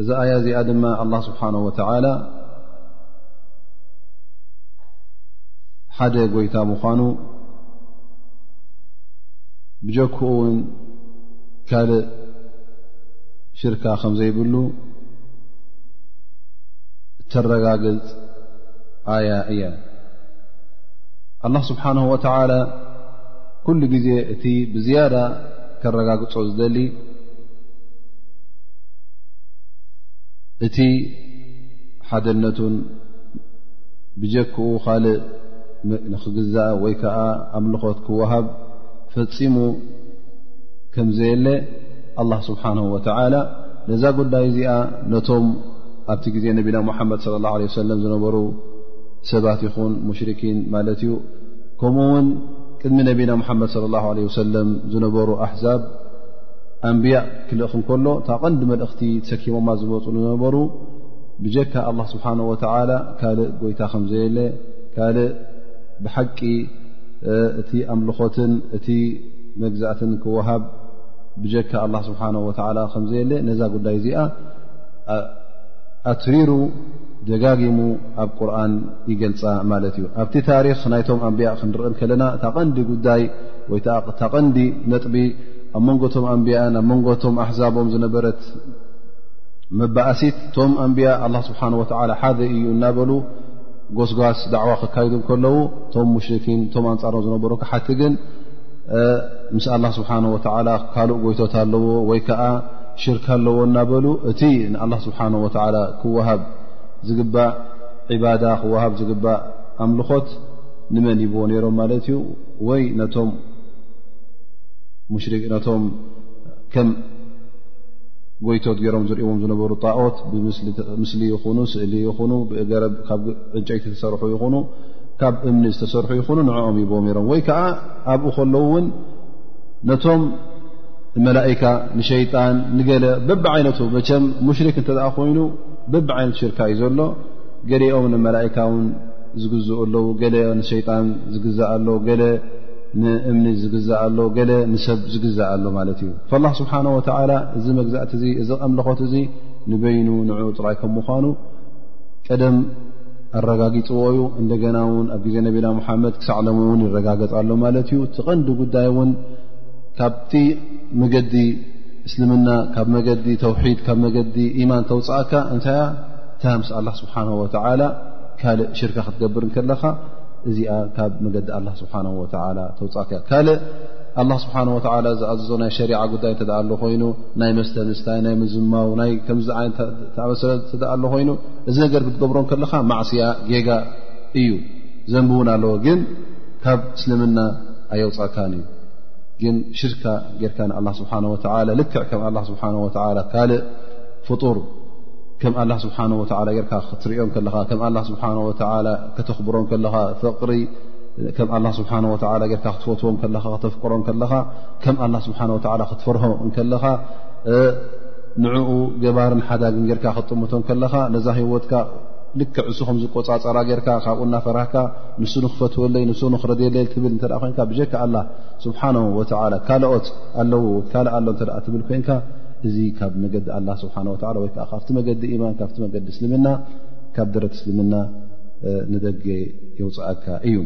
እዛ ኣያ እዚኣ ድማ ኣላ ስብሓን ወተላ ሓደ ጎይታ ምዃኑ ብጀክኡ እውን ካልእ ሽርካ ከም ዘይብሉ እተረጋግፅ ኣያ እያ ኣላ ስብሓን ወተላ ኩሉ ግዜ እቲ ብዝያዳ ከረጋግፆ ዝደሊ እቲ ሓደነቱን ብጀክኡ ካልእ ንክግዛእ ወይ ከዓ ኣምልኾት ክወሃብ ፈፂሙ ከም ዘየለ ኣላ ስብሓን ወተላ ነዛ ጉዳይ እዚኣ ነቶም ኣብቲ ግዜ ነቢና ሙሓመድ ለ ላ ለ ሰለም ዝነበሩ ሰባት ይኹን ሙሽርኪን ማለት እዩ ከምኡ ውን ቅድሚ ነቢና ሙሓመድ ለ ላ ለ ወሰለም ዝነበሩ ኣሕዛብ ኣንብያእ ክልእኽ እንከሎ እታ ቐንዲ መልእኽቲ ተሰኪሞማ ዝመፁ ዝነበሩ ብጀካ ኣላ ስብሓን ወተላ ካልእ ጎይታ ከም ዘየለ ካልእ ብሓቂ እቲ ኣምልኾትን እቲ መግዛእትን ክወሃብ ብጀካ ኣላ ስብሓን ወተላ ከም ዘየለ ነዛ ጉዳይ እዚኣ ኣትሪሩ ደጋጊሙ ኣብ ቁርን ይገልፃ ማለት እዩ ኣብቲ ታሪክ ናይቶም ኣንብያእ ክንርኢ ከለና እታ ቐንዲ ጉዳይ ወይታ ቐንዲ ነጥቢ ኣብ መንጎ ቶም ኣንብያን ኣብ መንጎ ቶም ኣሕዛቦም ዝነበረት መባእሲት ቶም ኣንብያ ኣላ ስብሓን ወተላ ሓደ እዩ እናበሉ ጎስጓስ ዳዕዋ ክካይዱ ከለዉ ቶም ሙሽርኪን ቶም ኣንፃሮም ዝነበሩ ክሓቲ ግን ምስ ኣላ ስብሓን ወተላ ካልእ ጎይቶት ኣለዎ ወይ ከዓ ሽርክ ኣለዎ እናበሉ እቲ ንኣላ ስብሓን ወተላ ክወሃብ ዝግባእ ዕባዳ ክወሃብ ዝግባእ ኣምልኾት ንመን ይብዎ ነይሮም ማለት እዩ ወይ ነቶም ነቶም ከም ጎይቶት ገይሮም ዝርእዎም ዝነበሩ ጣኦት ብምስሊ ይኹኑ ስእሊ ይኹኑ ብእገረብ ካብ ዕንጨይቲ ዝተሰርሑ ይኹኑ ካብ እምኒ ዝተሰርሑ ይኹኑ ንዕኦም ይቦ ነሮም ወይ ከዓ ኣብኡ ከለዉ እውን ነቶም መላእካ ንሸይጣን ንገለ በብ ዓይነቱ መቸም ሙሽሪክ እንተ ኮይኑ በብ ዓይነት ሽርካ እዩ ዘሎ ገሊኦም ንመላእካ ውን ዝግዝኡ ኣለዉ ገለ ንሸይጣን ዝግዛእ ኣሎ ገለ ንእምኒ ዝግዛእ ኣሎ ገለ ንሰብ ዝግዛእ ኣሎ ማለት እዩ ላ ስብሓን ወተላ እዚ መግዛእቲ እዚ እዚ ኣምልኾት እዚ ንበይኑ ንዑ ጥራይ ከም ምኳኑ ቀደም ኣረጋጊፅዎ እዩ እንደገና እውን ኣብ ግዜ ነቢና ሙሓመድ ክሳዕ ሎም እውን ይረጋገፅ ኣሎ ማለት እዩ እቲ ቐንዲ ጉዳይ እውን ካብቲ መገዲ እስልምና ካብ መገዲ ተውሒድ ካብ መገዲ ኢማን ተውፅእካ እንታይ እያ እታ ምስ ኣላ ስብሓን ወተላ ካልእ ሽርካ ክትገብር ከለኻ እዚኣ ካብ መገዲ ኣላ ስብሓ ወ ተውፃትያ ካልእ ኣላ ስብሓን ወላ ዝኣዘዞ ናይ ሸሪዓ ጉዳይ እተ ኣሎ ኮይኑ ናይ መስተንስታይ ናይ ምዝማው ናይ ከምዚ ዓይነት ተኣመሰለ እተ ኣሎ ኮይኑ እዚ ነገር ክትገብሮ ከለኻ ማዕስያ ጌጋ እዩ ዘንብ እውን ኣለዎ ግን ካብ እስልምና ኣየውፃእካን እዩ ግን ሽርካ ጌርካ ንኣላ ስብሓ ወላ ልክዕ ከም ኣላ ስብሓ ወ ካልእ ፍጡር ከም ኣላ ስብሓ ወ ጌርካ ክትሪኦ ከለኻ ከም ኣላ ስብሓ ወ ከተኽብሮ ከለኻ ፍቕሪ ከም ኣላ ስብሓን ወላ ጌርካ ክትፈትዎ ከለኻ ክተፍቅሮ ከለኻ ከም ኣላ ስብሓን ወላ ክትፈርሆ ከለኻ ንዕኡ ገባርን ሓዳግን ጌርካ ክትጥምቶ ከለኻ ነዛ ሂወትካ ልክዕ ንሱ ከም ዝቆፃፀራ ጌርካ ካብኡ እናፈራህካ ንሱ ንክፈትወለይ ንሱ ንክረድየለይ ትብል እተ ኮንካ ብጀካ ኣላ ስብሓን ወላ ካልኦት ኣለዉ ካልእ ኣሎ እተ ትብል ኮንካ እዚ ካብ መገዲ ኣላ ስብሓን ወላ ወይ ከዓ ካብቲ መገዲ ኢማን ካብቲ መገዲ እስልምና ካብ ደረት እስልምና ንደገ የውፅኣካ እዩ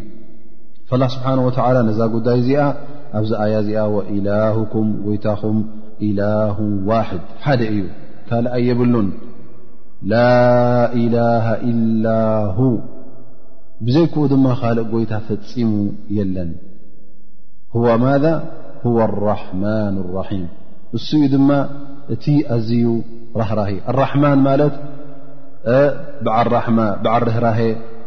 ላ ስብሓን ወተላ ነዛ ጉዳይ እዚኣ ኣብዚ ኣያ እዚኣ ወኢላኩም ጎይታኹም ኢላሁ ዋሕድ ሓደ እዩ ካልኣ የብሉን ላኢላሃ ኢላ ብዘይክኡ ድማ ካልእ ጎይታ ፈፂሙ የለን ዋ ማذ ሁወ ራሕማን ራሒም እሱ እዩ ድማ እቲ ኣዝዩ ራህራሂ ኣራሕማን ማለት ብዓል ራሕማ ብዓል ርህራሀ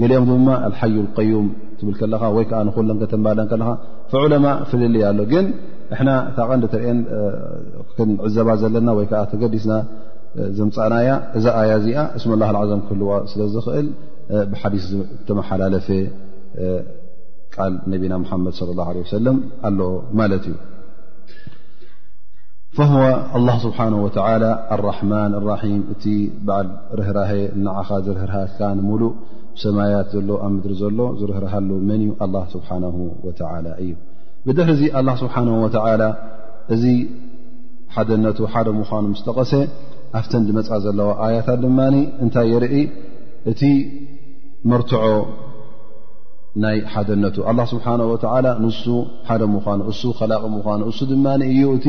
ገሊኦም ድማ ኣልሓዩ ቀዩም ትብል ከለኻ ወይ ከዓ ንኩለ ከተማለ ከለኻ ዑለማ ፍልልይ ኣሎ ግን እሕና እታ ቀንዲ ትርአን ክንዕዘባ ዘለና ወይ ከዓ ተገዲስና ዘምፃእናያ እዛ ኣያ እዚኣ እስመ ላ ዓዘም ክህልዋ ስለ ዝኽእል ብሓዲስ ዝተመሓላለፈ ቃል ነቢና ሙሓመድ ለ ላ ለ ሰለም ኣሎ ማለት እዩ ፈ ኣላ ስብሓን ወተላ ኣራሕማን ራሒም እቲ በዓል ርህራሀ ንዓኻ ዝርህርሃካ ንምሉእ ሰማያት ዘሎ ኣብ ምድሪ ዘሎ ዝርህርሃሉ መን እዩ ኣላ ስብሓናሁ ወተላ እዩ ብድሕሪ እዚ ኣላ ስብሓን ወተላ እዚ ሓደነቱ ሓደ ምዃኑ ምስ ጠቐሰ ኣብተን ዝመፃ ዘለዋ ኣያታት ድማ እንታይ የርኢ እቲ መርትዖ ናይ ሓደነቱ ኣላ ስብሓን ወተላ ንሱ ሓደ ምዃኑ እሱ ከላቂ ምዃኑ እሱ ድማ እዩ እቲ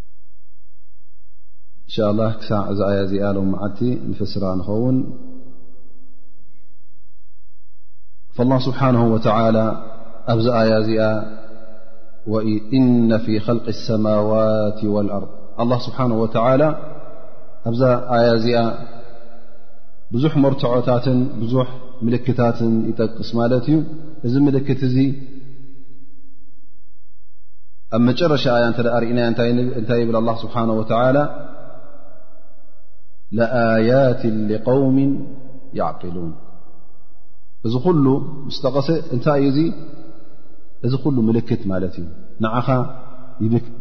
እንሻ ላ ክሳዕ እዛ ኣያ እዚኣ ሎም መዓልቲ ንፍስራ ንኸውን ላ ስብሓን ወተላ ኣብዚ ኣያ እዚኣ ወእነ ፊ ኸልቂ ሰማዋት ወልኣርድ ኣላ ስብሓን ወተላ ኣብዛ ኣያ እዚኣ ብዙሕ መርትዖታትን ብዙሕ ምልክታትን ይጠቅስ ማለት እዩ እዚ ምልክት እዚ ኣብ መጨረሻ ኣያ እተ ርእናያ እንታይ ይብል ኣላ ስብሓን ወተላ ለኣያት ሊقውም ይዕቅሉን እዚ ኩሉ ምስ ጠቐሰ እንታይ እዩ እዙ እዚ ኩሉ ምልክት ማለት እዩ ንዓኻ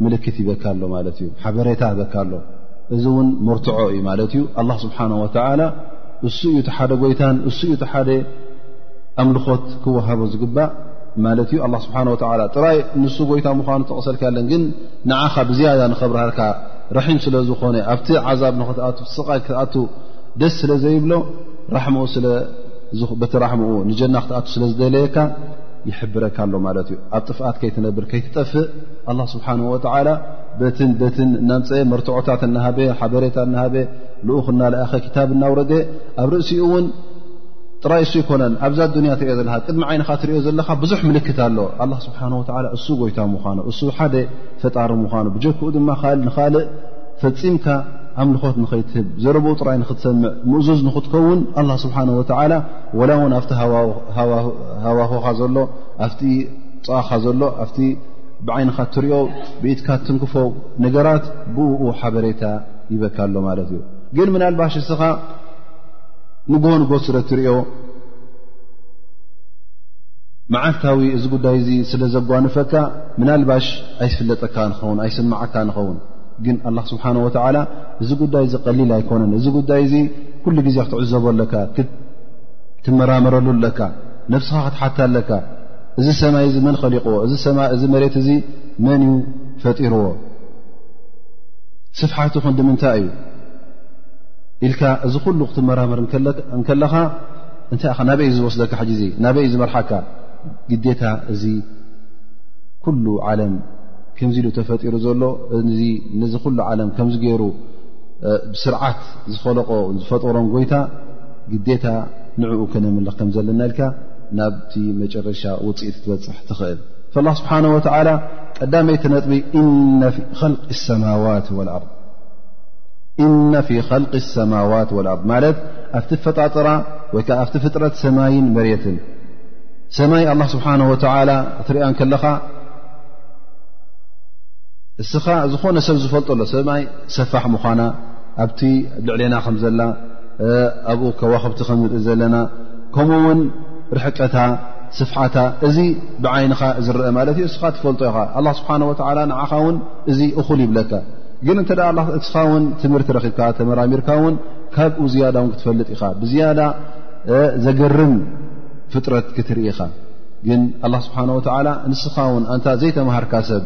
ምልክት ይበካ ኣሎ ማለት እዩ ሓበሬታ በካ ኣሎ እዚ እውን መርትዖ እዩ ማለት እዩ ኣላ ስብሓን ወተላ እሱ እዩ ተሓደ ጎይታን እሱ እዩ ተሓደ ኣምልኾት ክወሃቦ ዝግባእ ማለት እዩ ኣላ ስብሓን ወተላ ጥራይ ንሱ ጎይታ ምዃኑ ተቐሰልካ ኣለን ግን ንዓኻ ብዝያዳ ንኸብርሃልካ ርሒም ስለ ዝኾነ ኣብቲ ዓዛብ ንክትኣቱ ስቓይ ክትኣቱ ደስ ስለ ዘይብሎ በቲ ራሕምኡ ንጀና ክትኣቱ ስለ ዝደለየካ ይሕብረካ ኣሎ ማለት እዩ ኣብ ጥፍኣት ከይትነብር ከይትጠፍእ ኣላ ስብሓን ወተላ በትን በትን እናምፀአ መርትዖታት እናሃበ ሓበሬታ እናሃበ ልኡኽ እናለኣኸ ክታብ እናውረደ ኣብ ርእሲኡ እውን ጥራይ እሱ ኣይኮነን ኣብዛ ኣዱንያ ትሪኦ ዘለካ ቅድሚ ዓይንኻ ትሪኦ ዘለካ ብዙሕ ምልክት ኣሎ ኣላ ስብሓን ወላ እሱ ጎይታ ምዃኑ እሱ ሓደ ፈጣሪ ምዃኑ ብጀክኡ ድማ ካል ንካልእ ፈፂምካ ኣምልኾት ንኸይትህብ ዘረብኡ ጥራይ ንክትሰምዕ ምእዙዝ ንክትከውን ኣላ ስብሓን ወላ ወላ እውን ኣብቲ ሃዋሆኻ ዘሎ ኣብቲ ፅኣኻ ዘሎ ኣብቲ ብዓይንኻ እትሪኦ ብኢትካ ትንክፎ ነገራት ብኡ ሓበሬታ ይበካ ኣሎ ማለት እዩ ግን ምናልባሽ እስኻ ንግሆ ንግሆ ስለ እትሪኦ መዓልታዊ እዚ ጉዳይ እዚ ስለ ዘጓንፈካ ምናልባሽ ኣይፍለጠካ ንኸውን ኣይስምዓካ ንኸውን ግን ኣላ ስብሓን ወተዓላ እዚ ጉዳይ እዚ ቀሊል ኣይኮነን እዚ ጉዳይ እዚ ኩሉ ግዜ ክትዕዘቦ ኣለካ ክትመራመረሉ ኣለካ ነብስኻ ክትሓታ ኣለካ እዚ ሰማይ እዚ መን ኸሊቕዎ እዚ ሰማይ እዚ መሬት እዚ መን እዩ ፈጢርዎ ስፍሓቱ ክንዲ ምንታይ እዩ ኢልካ እዚ ኩሉ ክትመራመር ከለኻ እንታይ ኢ ናበይ ዝወስደካ ሕዚ ዙ ናበይ ዝመርሓካ ግዴታ እዚ ኩሉ ዓለም ከምዚ ኢሉ ተፈጢሩ ዘሎ ነዚ ኩሉ ዓለም ከምዚ ገይሩ ብስርዓት ዝኸለቆ ዝፈጠሮም ጎይታ ግዴታ ንዕኡ ከነምልኽ ከም ዘለና ኢልካ ናብቲ መጨረሻ ውፅኢት ክትበፅሕ ትኽእል ላ ስብሓን ወተላ ቀዳመይቲ ነጥቢ እነ ፊ ል ሰማዋት ወኣርض እነ ፊ ኸልቂ ሰማዋት ወልኣርድ ማለት ኣብቲ ፈጣጥራ ወይ ከዓ ኣብቲ ፍጥረት ሰማይን መሬትን ሰማይ ኣላ ስብሓን ወተዓላ ክትሪያ ከለኻ እስኻ ዝኾነ ሰብ ዝፈልጦ ኣሎ ሰማይ ሰፋሕ ምዃና ኣብቲ ኣብ ልዕሌና ከም ዘላ ኣብኡ ከዋኽብቲ ከም ንርኢ ዘለና ከምኡ ውን ርሕቀታ ስፍሓታ እዚ ብዓይንኻ ዝረአ ማለት እዩ እስኻ ትፈልጦ ኢኻ ኣላ ስብሓን ወተዓላ ንዓኻ ውን እዚ እኹል ይብለካ ግን እንተ እስኻ ውን ትምህርቲ ረኺብካ ተመራሚርካ ውን ካብኡ ዝያዳ ውን ክትፈልጥ ኢኻ ብዝያዳ ዘገርም ፍጥረት ክትርኢ ኢኻ ግን ኣላ ስብሓን ወተዓላ ንስኻ ውን ኣንታ ዘይተምሃርካ ሰብ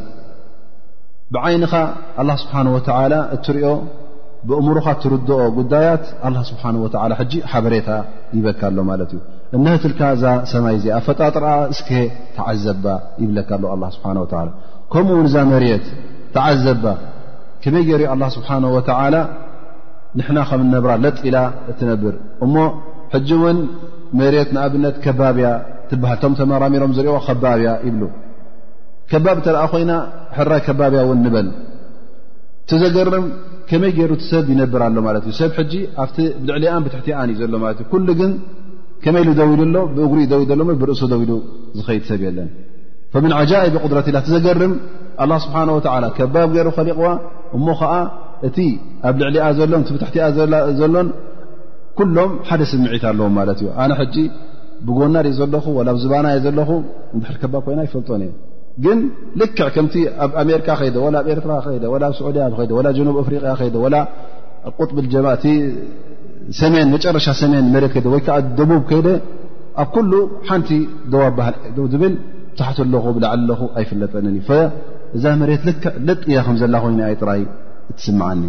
ብዓይንኻ ኣላ ስብሓን ወተዓላ እትሪኦ ብእምሩኻ እትርድኦ ጉዳያት ኣላ ስብሓን ወተዓላ ሕጂ ሓበሬታ ይበካ ኣሎ ማለት እዩ እነህትልካ እዛ ሰማይ እዚኣ ኣፈጣጥርኣ እስከ ተዓዘባ ይብለካ ኣሎ ኣላ ስብሓን ወተዓላ ከምኡውን እዛ መሬት ተዓዘባ ከመይ ገይሩ ዩ ኣላ ስብሓን ወተዓላ ንሕና ከም እነብራ ለጥ ኢላ እትነብር እሞ ሕጂ እውን መሬት ንኣብነት ከባብያ ትበሃል እቶም ተመራሚሮም ዝሪእዎ ከባብያ ይብሉ ከባብ እተኣ ኮይና ሕራይ ከባብያ እውን ንበል እቲ ዘገርም ከመይ ገይሩ እቲ ሰብ ይነብር ኣሎ ማለት እዩ ሰብ ሕጂ ኣብቲ ብልዕሊኣን ብትሕቲኣን እዩ ዘሎ ማለት እዩ ኩሉ ግን ከመይ ኢሉ ደው ኢሉ ኣሎ ብእግሪኡ ደው ሎ ብርእሱ ደው ኢሉ ዝኸይድ ሰብ የለን ፈምን ዓጃኢብ ቅድረት ላ እቲ ዘገርም ኣላ ስብሓን ወተላ ከባብ ገይሩ ከሊቕዋ እሞ ኸዓ እቲ ኣብ ልዕሊኣ ዘሎን እቲ ብትሕቲኣ ዘሎን ኩሎም ሓደ ስምዒት ኣለዎም ማለት እዩ ኣነ ሕጂ ብጎና ድ ዘለኹ ወላ ብ ዝባና እየ ዘለኹ ንድሕር ከባብ ኮይና ይፈልጦን እየ ግን ልክዕ ከምቲ ኣብ ኣሜሪካ ከይደ ወላ ኣብ ኤርትራ ከይደ ወላ ኣብ ስዑድያ ከይደ ወላ ጀኑብ ኣፍሪቅያ ከይደ ወላ ቁጥብ ጀማእቲ ሰሜን መጨረሻ ሰሜን መሬት ከይደ ወይከዓ ደቡብ ከይደ ኣብ ኩሉ ሓንቲ ደዋ በሃል ዶ ዝብል ታሕቲ ኣለኹ ብላዕሊ ኣለኹ ኣይፍለጠንን እዩ እዛ መሬት ልክዕ ለጥ እያ ከም ዘላ ኮይና እየ ጥራይ እትስምዓኒ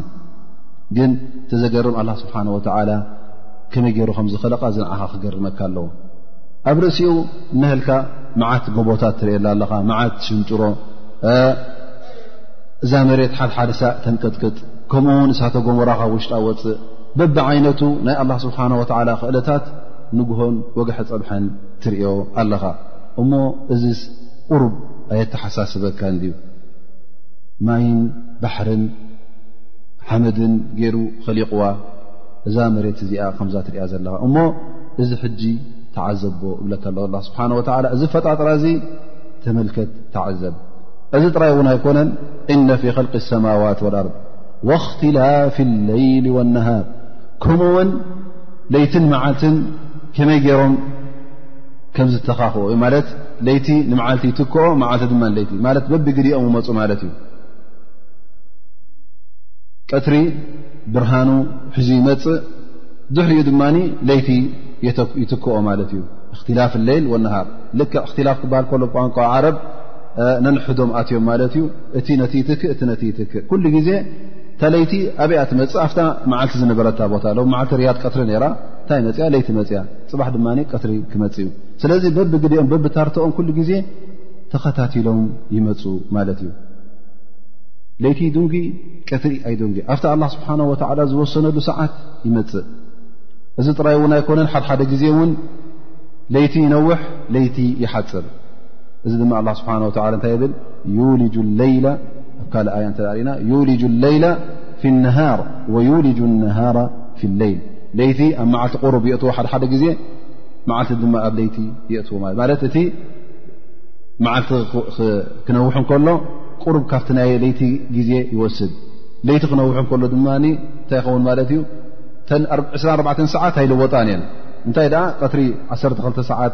ግን ተዘገርም ኣላ ስብሓን ወተዓላ ከመይ ገይሩ ከም ዝኸለቓ ዝንዓኻ ክገርመካ ኣለዎ ኣብ ርእሲኡ እነሀልካ መዓት ጎቦታት ትርእየላ ኣለኻ መዓት ሽንጭሮ እዛ መሬት ሓድሓደ ሳእ ተንቅጥቅጥ ከምኡ ውን እሳተ ጎሞራኻ ውሽጣ ወፅእ በብ ዓይነቱ ናይ ኣላ ስብሓን ወተዓላ ክእለታት ንግሆን ወግሐ ፀብሐን ትሪኦ ኣለኻ እሞ እዚ ቁሩብ ኣየተሓሳስበካን ድዩ ማይን ባሕርን ሓመድን ገይሩ ኸሊቕዋ እዛ መሬት እዚኣ ከምዛ ትሪያ ዘለኻ እሞ እዚ ሕጂ ተዓዘቦ እብለካ ኣለኹ ኣላ ስብሓን ወተዓላ እዚ ፈጣጥራ እዚ ተመልከት ተዓዘብ እዚ ጥራይ እውን ኣይኮነን እነ ፊ ኸልቂ ሰማዋት ወልኣርድ ወእኽትላፊ ለይሊ ወነሃር ከምኡውን ለይትን መዓልትን ከመይ ገይሮም ከም ዝተኻኽኦ ዩ ማለት ለይቲ ንመዓልቲ ይትክኦ መዓልቲ ድማ ለይቲ ማለት በቢግዲኦም መፁ ማለት እዩ ቀትሪ ብርሃኑ ሕዙ ይመፅእ ድሕሪኡ ድማ ለይቲ ይትክኦ ማለት እዩ እክትላፍ ለይል ወነሃር ልክዕ እክትላፍ ክበሃል ከሎ ብቋንቋ ዓረብ ነንሕዶም ኣትዮም ማለት እዩ እቲ ነቲ ይትክእ እቲ ነቲ ይትክእ ኩሉ ግዜ ታለይቲ ኣበይ እያ ትመፅእ ኣብታ መዓልቲ ዝነበረታ ቦታ ሎ መዓልቲ ርያድ ቀትሪ ነራ እንታይ መፅያ ለይቲ መፅያ ፅባሕ ድማ ቀትሪ ክመፅ እዩ ስለዚ በቢ ግዲኦም በቢ ታርተኦም ኩሉ ግዜ ተኸታቲሎም ይመፁ ማለት እዩ ለይቲ ይድንጉ ቀትሪ ኣይድንጉ ኣብቲ ኣላ ስብሓን ወተዓላ ዝወሰነሉ ሰዓት ይመፅእ እዚ ጥራይ እውን ኣይኮነን ሓደሓደ ግዜ እውን ለይቲ ይነውሕ ለይቲ ይሓፅር እዚ ድማ ኣላ ስብሓን ወላ እንታይ የብል ዩልጁ ለይላ ኣብ ካልእ ኣያ እተርእና ዩልጁ ለይላ ፊ ነሃር ወዩልጁ ነሃራ ፊ ለይል ለይቲ ኣብ መዓልቲ ቅሩብ የእትዎ ሓደሓደ ግዜ መዓልቲ ድማ ኣብ ለይቲ የእትዎ ማለት ማለት እቲ መዓልቲ ክነውሑ ከሎ ቅሩብ ካብቲ ናይ ለይቲ ግዜ ይወስድ ለይቲ ክነውሑ ከሎ ድማ እንታይ ይኸውን ማለት እዩ ተ 24 ሰዓት ኣይልወጣን እየን እንታይ ደኣ ቀትሪ 12 ሰዓት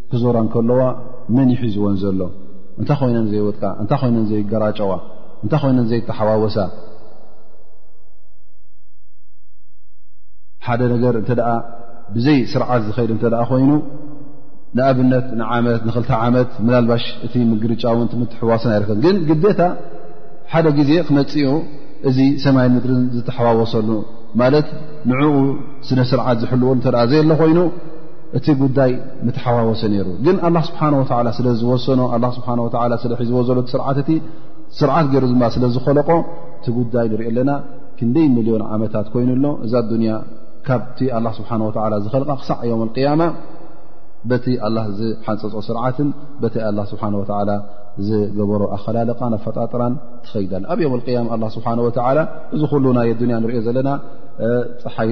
ክዞራ ከለዋ መን ይሒዝወን ዘሎ እንታይ ኮይነን ዘይወጥቃ እንታይ ኮይነን ዘይገራጨዋ እንታይ ኮይነን ዘይተሓዋወሳ ሓደ ነገር እተ ብዘይ ስርዓት ዝኸድ እተ ኮይኑ ንኣብነት ንዓመት ንክል ዓመት ምላልባሽ እቲ ምግርጫውን ትምትሕዋስን ኣይረከብ ግን ግዴታ ሓደ ግዜ ክመፅኡ እዚ ሰማይ ምድርን ዝተሓዋወሰሉ ማለት ንዕኡ ስነ ስርዓት ዝሕልወሉ እተ ዘየሎ ኮይኑ እቲ ጉዳይ ምተሓዋወሰ ነይሩ ግን ኣላ ስብሓን ወላ ስለ ዝወሰኖ ኣ ስብሓ ወ ስለ ሒዝዎ ዘሎ ስርዓት እቲ ስርዓት ገይሩ ዝማ ስለ ዝኸለቆ እቲ ጉዳይ ንሪኦ ኣለና ክንደይ ሚልዮን ዓመታት ኮይኑ ኣሎ እዛ ኣዱንያ ካብቲ ኣላ ስብሓን ወላ ዝኸልቃ ክሳዕ ዮም ኣልቅያማ በቲ ኣላ ዝሓንፀፆ ስርዓትን በቲ ኣላ ስብሓን ወላ ዝገበሮ ኣኸላልቃን ኣፈጣጥራን ትኸይዳል ኣብ ዮም ኣልቅያማ ኣላ ስብሓን ወላ እዚ ኩሉ ናይ ኣዱንያ ንሪኦ ዘለና ፀሓይ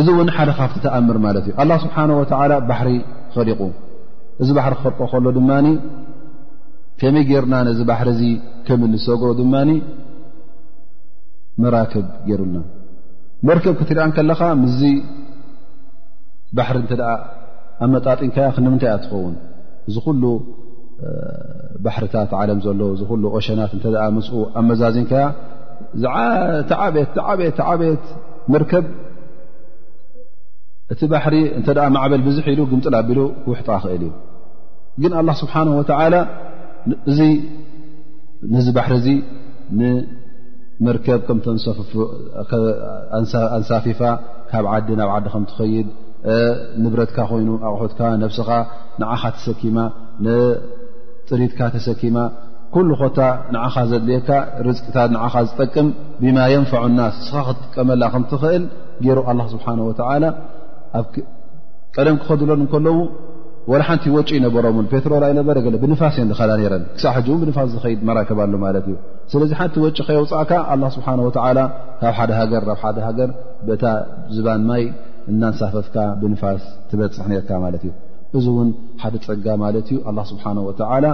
እዚ እውን ሓደ ካብቲ ተኣምር ማለት እዩ ኣላ ስብሓን ወተላ ባሕሪ ኸሊቑ እዚ ባሕሪ ክኸልቆ ከሎ ድማ ከመይ ጌርና ነዚ ባሕሪ እዚ ከም እንሰጎ ድማ መራክብ ገይሩልና መርከብ ክትሪኣ ከለኻ ምስዚ ባሕሪ እንተ ኣብ መጣጢንካያ ክንምንታይ እኣ ትኸውን እዚ ኩሉ ባሕርታት ዓለም ዘሎ እዚ ኩሉ ኦሸናት እተ ምስ ኣመዛዚንካያ ተዓበየት ተዓበየት ተዓበየት መርከብ እቲ ባሕሪ እንተ ማዕበል ብዙሕ ኢሉ ግምጥል ኣቢሉ ክውሕጣ ክእል እዩ ግን ኣላ ስብሓን ወተላ እዚ ነዚ ባሕሪ እዚ ንመርከብ ከምኣንሳፊፋ ካብ ዓዲ ናብ ዓዲ ከም ትኸይድ ንብረትካ ኮይኑ ኣቑሑትካ ነብስኻ ንዓኻ ተሰኪማ ጥሪትካ ተሰኪማ ኩሉ ኮታ ንዓኻ ዘድልየካ ርዝቅታት ንዓኻ ዝጠቅም ብማ የንፈዑ ናስ ንስኻ ክትጥቀመላ ከምትኽእል ገይሩ ኣላ ስብሓን ወተላ ኣብ ቀደም ክኸዱለን ከለዉ ወላ ሓንቲ ወጪ ይነበሮምን ፔትሮል ኣይነበረ ገለ ብንፋስ እየን ዝኸዳ ነረን ክሳዕ ሕጂ እውን ብንፋስ ዝኸይድ መራከብ ኣሎ ማለት እዩ ስለዚ ሓንቲ ወጪ ከየውፃእካ ኣላ ስብሓን ወተላ ካብ ሓደ ሃገር ናብ ሓደ ሃገር በታ ዝባን ማይ እናንሳፈፍካ ብንፋስ ትበፅሕ ነርካ ማለት እዩ እዚ እውን ሓደ ፀጋ ማለት እዩ ኣላ ስብሓን ወተዓላ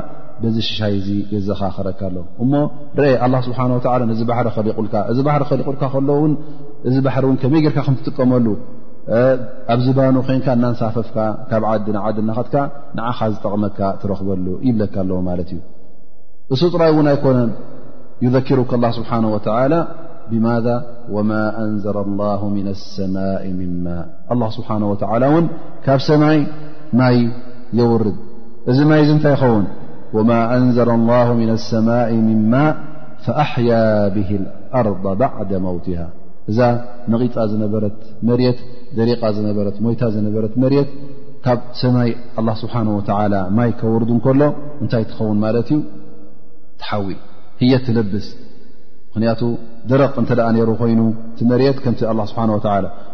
በዚ ሽሻይ እዚ የዘኻኽረካ ኣሎ እሞ ርአ ኣላ ስብሓን ወተላ ነዚ ባሕሪ ኸሊቑልካ እዚ ባሕሪ ኸሊቑልካ ከሎ እውን እዚ ባሕሪ እውን ከመይ ጌርካ ከም ትጥቀመሉ ኣብዚ ባኑ ኮንካ እናንሳፈፍካ ካብ ዓዲ ንዓዲ ናኸትካ ንዓኻ ዝጠቕመካ ትረኽበሉ ይብለካ ኣለዎ ማለት እዩ እሱ ጥራይ እውን ኣይኮነን ዩዘኪሩካ ላ ስብሓን ወተላ ብማዛ ወማ ኣንዘረ ላሁ ምና ኣሰማኢ ምማ ኣላ ስብሓን ወተዓላ እውን ካብ ሰማይ ማይ የውርድ እዚ ማይ እዚ እንታይ ይኸውን ወማ ኣንዘለ ላሁ ምን ኣሰማኢ ምን ማእ ፈኣሕያ ብሂ ኣርض ባዕደ መውትሃ እዛ ነቒፃ ዝነበረት መሬት ደሪቓ ዝነበረት ሞይታ ዝነበረት መሬት ካብ ሰማይ ኣላ ስብሓን ወተዓላ ማይ ከውርድ እንከሎ እንታይ ትኸውን ማለት እዩ ትሓዊ ህየ ትለብስ ምክንያቱ ደረቕ እንተ ደኣ ነይሩ ኮይኑ እቲ መሬት ከምቲ ኣላ ስብሓን ወተዓላ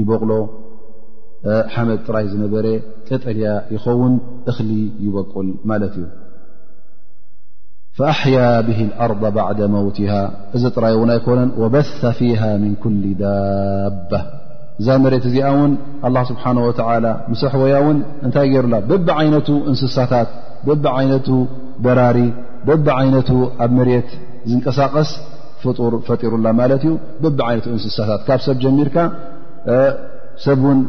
ይበቕሎ ሓመድ ጥራይ ዝነበረ ቀጠልያ ይኸውን እኽሊ ይበቁል ማለት እዩ ፈኣሕያ ብሂ ኣርض ባዕደ መውትሃ እዚ ጥራይ እውን ኣይኮነን ወበሰ ፊሃ ምን ኩል ዳባ እዛ መሬት እዚኣ እውን ኣላ ስብሓን ወተላ ምሰሕወያ እውን እንታይ ገይሩላ በብ ዓይነቱ እንስሳታት በብ ዓይነቱ በራሪ በብ ዓይነቱ ኣብ መሬት ዝንቀሳቐስ ፍጡር ፈጢሩላ ማለት እዩ ብቢ ዓይነቱ እንስሳታት ካብ ሰብ ጀሚርካ ሰብ ውን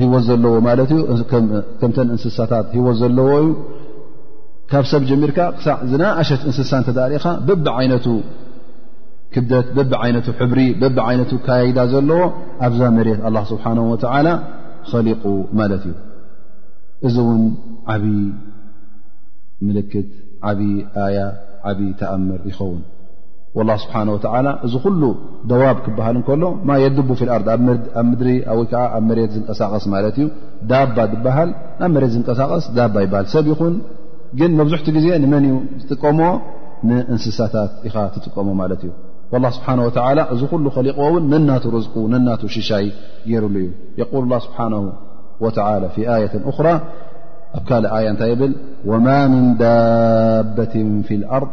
ሂወት ዘለዎ ማለት እዩ ከምተን እንስሳታት ሂወት ዘለዎ እዩ ካብ ሰብ ጀሚርካ ክሳዕ ዝናእሸት እንስሳ እንተዳሪእኻ ብቢ ዓይነቱ ክብደት ብቢ ዓይነቱ ሕብሪ ብቢ ዓይነቱ ካያይዳ ዘለዎ ኣብዛ መሬት ኣላ ስብሓን ወተዓላ ኸሊቁ ማለት እዩ እዚ እውን ዓብዪ ምልክት ዓብዪ ኣያ ዓብዪ ተኣምር ይኸውን ላ ስብሓን ወተላ እዚ ኩሉ ደዋብ ክበሃል እንከሎ ማ የድቡ ፊ ኣርድ ኣብ ምድሪ ወይ ከዓ ኣብ መሬት ዝንቀሳቐስ ማለት እዩ ዳባ ዝበሃል ናብ መሬት ዝንቀሳቐስ ዳባ ይበሃል ሰብ ይኹን ግን መብዝሕቲ ግዜ ንመን እዩ ዝጥቀሞ ንእንስሳታት ኢኻ ትጥቀሞ ማለት እዩ ላ ስብሓን ወተላ እዚ ኩሉ ከሊቕዎ እውን ነናቱ ርዝቁ ነናቱ ሽሻይ ገይሩሉ እዩ የቁል ላ ስብሓን ወተላ ፊ ኣየት እኽራ ኣብ ካልእ ኣያ እንታይ ይብል ወማ ምን ዳበትን ፊ ኣርድ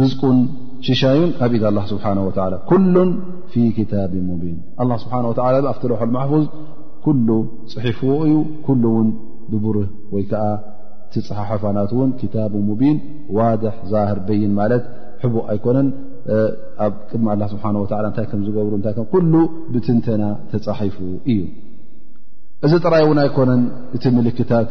ርዝቁን ሽሻዩን ኣብ ኢድ ኣላ ስብሓን ወላ ኩሉን ፊ ክታብ ሙቢን ኣላ ስብሓን ወላ ኣብቲ ለውሐል ማሕፉዝ ኩሉ ፅሒፍዎ እዩ ኩሉ እውን ብብርህ ወይ ከዓ ትፅሓሐፋናት እውን ክታብ ሙቢን ዋድሕ ዛህር በይን ማለት ሕቡእ ኣይኮነን ኣብ ቅድሚ ኣላ ስብሓ ወ እንታይ ከም ዝገብሩ እታይ ኩሉ ብትንተና ተፃሒፉ እዩ እዚ ጥራይ እውን ኣይኮነን እቲ ምልክታት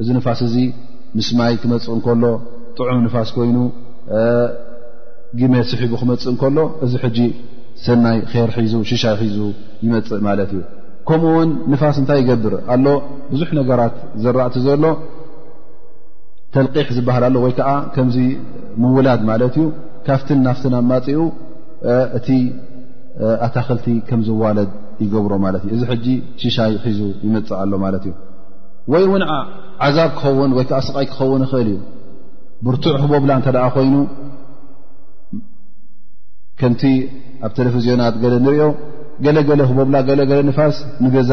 እዚ ንፋስ እዚ ምስ ማይ ክመፅእ እንከሎ ጥዑም ንፋስ ኮይኑ ግመ ስሒቡ ክመፅእ እንከሎ እዚ ሕጂ ሰናይ ር ሒዙ ሽሻይ ሒዙ ይመፅእ ማለት እዩ ከምኡ ውን ንፋስ እንታይ ይገብር ኣሎ ብዙሕ ነገራት ዘራእቲ ዘሎ ተልቂሕ ዝበሃል ኣሎ ወይ ከዓ ከምዚ ምውላድ ማለት እዩ ካፍትን ናፍትን ኣማፅኡ እቲ ኣታክልቲ ከምዝዋለድ ይገብሮ ማለት እዩ እዚ ሕጂ ሽሻይ ሒዙ ይመፅእ ኣሎ ማለት እዩ ወይ እውን ዓዛብ ክኸውን ወይ ከዓ ስቓይ ክኸውን ይኽእል እዩ ብርቱዕ ህቦብላ እንተ ደኣ ኮይኑ ከምቲ ኣብ ቴሌቭዝዮናት ገለ ንሪኦ ገለገለ ህቦብላ ገለገለ ንፋስ ንገዛ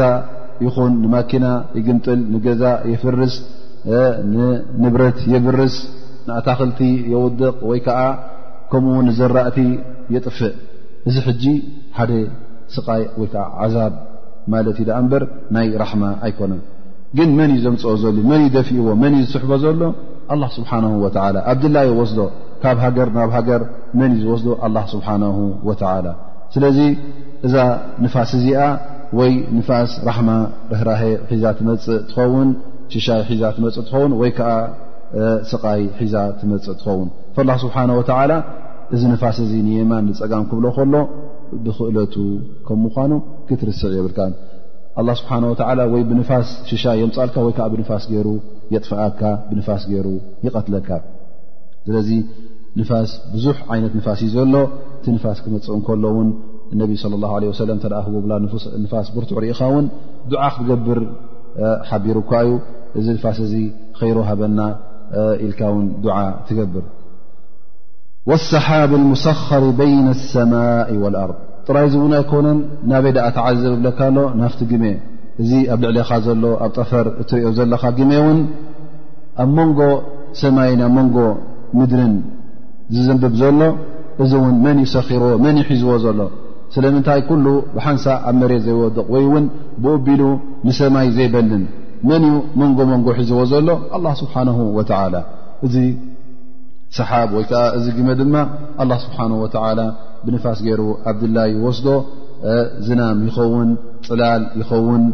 ይኹን ንማኪና ይግምጥል ንገዛ የፍርስ ንንብረት የብርስ ንኣታክልቲ የውድቕ ወይ ከዓ ከምኡ ውን ንዘራእቲ የጥፍእ እዚ ሕጂ ሓደ ስቓይ ወይ ከዓ ዓዛብ ማለት እዩ ደኣ እምበር ናይ ራሕማ ኣይኮነን ግን መን እዩ ዘምፅኦ ዘሉ መን እዩ ደፊእዎ መን እዩ ዝስሕቦ ዘሎ ኣላ ስብሓን ወተላ ኣብ ድላዩ ወስዶ ካብ ሃገር ናብ ሃገር መን እዩ ዝወስዶ ኣላ ስብሓን ወተላ ስለዚ እዛ ንፋስ እዚኣ ወይ ንፋስ ራሕማ ርህራሀ ሒዛ ትመፅእ ትኸውን ሽሻይ ሒዛ ትመፅእ ትኸውን ወይ ከዓ ስቃይ ሒዛ ትመፅእ ትኸውን ፈላ ስብሓን ወተላ እዚ ንፋስ እዚ ንየማን ንፀጋም ክብሎ ከሎ ብክእለቱ ከም ምዃኑ ክትርስዕ የብልካን ኣላ ስብሓን ወተዓላ ወይ ብንፋስ ሽሻ የምፃልካ ወይ ከዓ ብንፋስ ገይሩ የጥፍኣካ ብንፋስ ገይሩ ይቐትለካ ስለዚ ንፋስ ብዙሕ ዓይነት ንፋስ እዩ ዘሎ እቲ ንፋስ ክመፅእ እንከሎ እውን እነቢ ስለ ላ ለ ወሰለም እተ ህቦብላ ንፋስ ብርቱዕ ርኢኻ እውን ድዓ ክትገብር ሓቢሩ እኳ እዩ እዚ ንፋስ እዚ ኸይሮ ሃበና ኢልካ እውን ድዓ ትገብር ወሰሓብ ሙሰኸር በይነ ሰማኢ ወልኣርድ ጥራይ ዝውን ኣይኮነን ናበይ ደኣ ተዓዘብ እብለካ ኣሎ ናፍቲ ግመ እዚ ኣብ ልዕሌኻ ዘሎ ኣብ ጠፈር እትሪኦ ዘለኻ ግመ እውን ኣብ መንጎ ሰማይን ኣብ መንጎ ምድርን ዝዝንብብ ዘሎ እዚ እውን መን እዩ ሰኺርዎ መን እዩ ሒዝዎ ዘሎ ስለምንታይ ኩሉ ብሓንሳ ኣብ መሬት ዘይወድቕ ወይ እውን ብኡቢሉ ንሰማይ ዘይበልን መን እዩ መንጎ መንጎ ሒዝዎ ዘሎ ኣላ ስብሓንሁ ወተዓላ እዚ ሰሓብ ወይ ከዓ እዚ ግመ ድማ ኣላ ስብሓን ወተላ ብንፋስ ገይሩ ኣብድላ ይወስዶ ዝናም ይኸውን ፅላል ይኸውን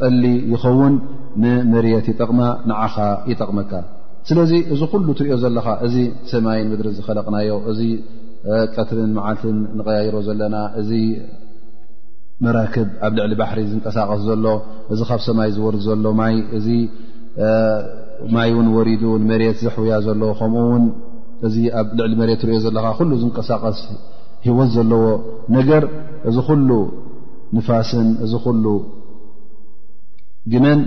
ጠሊ ይኸውን ንመርት ይጠቕማ ንዓኻ ይጠቕመካ ስለዚ እዚ ኩሉ ትሪኦ ዘለኻ እዚ ሰማይን ምድሪ ዝኸለቕናዮ እዚ ቀትርን መዓልትን ንቀያይሮ ዘለና እዚ መራክብ ኣብ ልዕሊ ባሕሪ ዝንቀሳቀስ ዘሎ እዚ ካብ ሰማይ ዝወርድ ዘሎ ማይ እዚ ማይ ውን ወሪዱ ንመሬት ዘሕውያ ዘሎ ከምኡ ውን እዚ ኣብ ልዕሊ መሬት ትሪኦ ዘለካ ኩሉ ዝንቀሳቀስ ሂወት ዘለዎ ነገር እዚ ኩሉ ንፋስን እዚ ኩሉ ግመን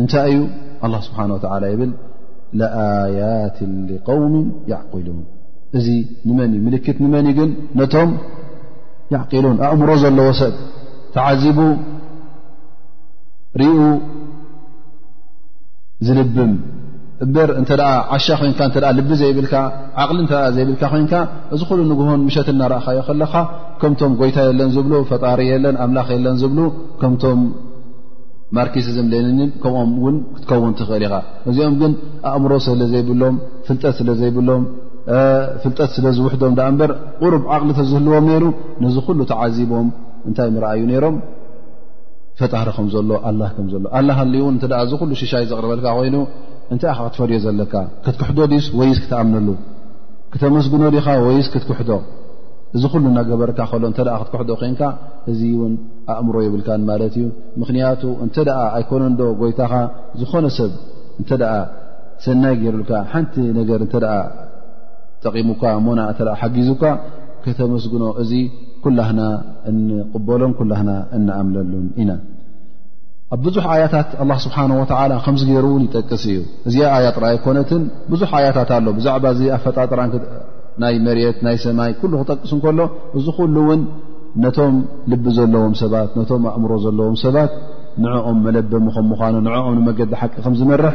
እንታይ እዩ ኣላ ስብሓን ወተላ ይብል ለኣያት ሊቀውሚ ያዕቂሉን እዚ ንመን እዩ ምልክት ንመን እዩ ግን ነቶም ያዕቂሉን ኣእምሮ ዘለዎ ሰብ ተዓዚቡ ርኡ ዝልብም እበር እንተ ዓሻ ኮንካ እተ ልቢ ዘይብልካ ዓቕሊ እተ ዘይብልካ ኮንካ እዚ ኩሉ ንግሆን ምሸት እናረእኻዮ ከለኻ ከምቶም ጎይታ የለን ዝብሉ ፈጣሪ የለን ኣምላኽ የለን ዝብሉ ከምቶም ማርኪሲዝም ሌኒኒን ከምኦም እውን ክትከውን ትኽእል ኢኻ እዚኦም ግን ኣእምሮ ስለ ዘይብሎም ፍልጠት ስለ ዘይብሎም ፍልጠት ስለ ዝውሕዶም ዳኣ እምበር ቁሩብ ዓቕሊ ተዝህልዎም ነይሩ ነዚ ኩሉ ተዓዚቦም እንታይ ምረኣዩ ነይሮም ፈጣሪ ከም ዘሎ ኣላ ከም ዘሎ ኣላ ሃልዩ እውን እተ እዚ ኩሉ ሽሻይ ዘቕርበልካ ኮይኑ እንታይ ኢኻ ክትፈድዮ ዘለካ ክትክሕዶ ድዩስ ወይስ ክትኣምነሉ ክተመስግኖ ዲኻ ወይስ ክትክሕዶ እዚ ኩሉ እናገበርካ ከሎ እተ ክትክሕዶ ኮንካ እዚ እውን ኣእምሮ ይብልካን ማለት እዩ ምኽንያቱ እንተ ኣይኮነንዶ ጎይታኻ ዝኾነ ሰብ እንተ ሰናይ ገይሩልካ ሓንቲ ነገር እተ ጠቂሙካ እሞና ሓጊዙካ ከተመስግኖ እዚ ኩላህና እንቕበሎን ኩላህና እንኣምለሉን ኢና ኣብ ብዙሕ ኣያታት ኣላ ስብሓን ወተላ ከምዚ ገይሩ እውን ይጠቅስ እዩ እዚኣ ኣያ ጥራይ ኣይኮነትን ብዙሕ ኣያታት ኣሎ ብዛዕባ እዚ ኣፈጣጥራ ናይ መሬት ናይ ሰማይ ኩሉ ክጠቅስ እንከሎ እዚ ኩሉ እውን ነቶም ልቢ ዘለዎም ሰባት ነቶም ኣእምሮ ዘለዎም ሰባት ንዕኦም መለበሚ ከም ምኳኑ ንዕኦም ንመገዲ ሓቂ ከም ዝመርሕ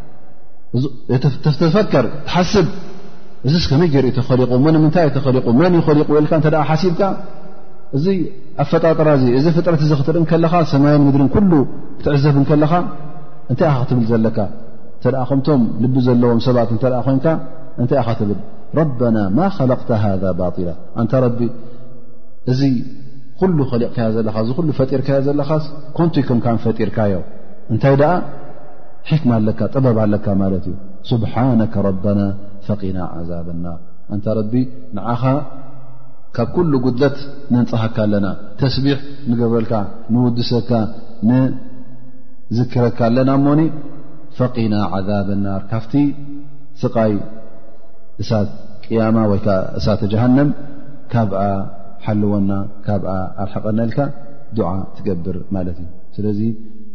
ተፈከር ትሓስብ እዚ ከመይ ገር ዩ ተኸሊቑ ንምንታይ ዩ ተኸሊቑ መን ዩ ኸሊቑ ኢልካ እተ ሓሲብካ እዚ ኣፈጣጥራ እዚ እዚ ፍጥረት እዚ ክትርኢ ከለኻ ሰማይን ምድርን ኩሉ ክትዕዘብ ከለኻ እንታይ ኢኻ ክትብል ዘለካ እተ ከምቶም ልቢ ዘለዎም ሰባት እተ ኮንካ እንታይ ኢኻ ትብል ረበና ማ ኸለቅተ ሃذ ባጢላ ኣንታ ረቢ እዚ ኩሉ ኸሊቕካዮ ዘለኻ እዚ ኩሉ ፈጢርካዮ ዘለኻስ ኮንቱይ ከምካ ፈጢርካዮ እንታይ ደኣ ሕክማ ኣለካ ጥበብ ኣለካ ማለት እዩ ስብሓነከ ረበና ፈቂና ዓዛብ ናር ኣንታ ረቢ ንዓኻ ካብ ኩሉ ጉድለት ነንፅሃካ ኣለና ተስቢሕ ንገብረልካ ንውድሰካ ንዝክረካ ኣለና እሞኒ ፈቂና ዓዛብ ናር ካብቲ ስቃይ እሳት ቅያማ ወይ ከዓ እሳተ ጀሃንም ካብኣ ሓልወና ካብኣ ኣርሓቐና ኢልካ ዱዓ ትገብር ማለት እዩ ስለዚ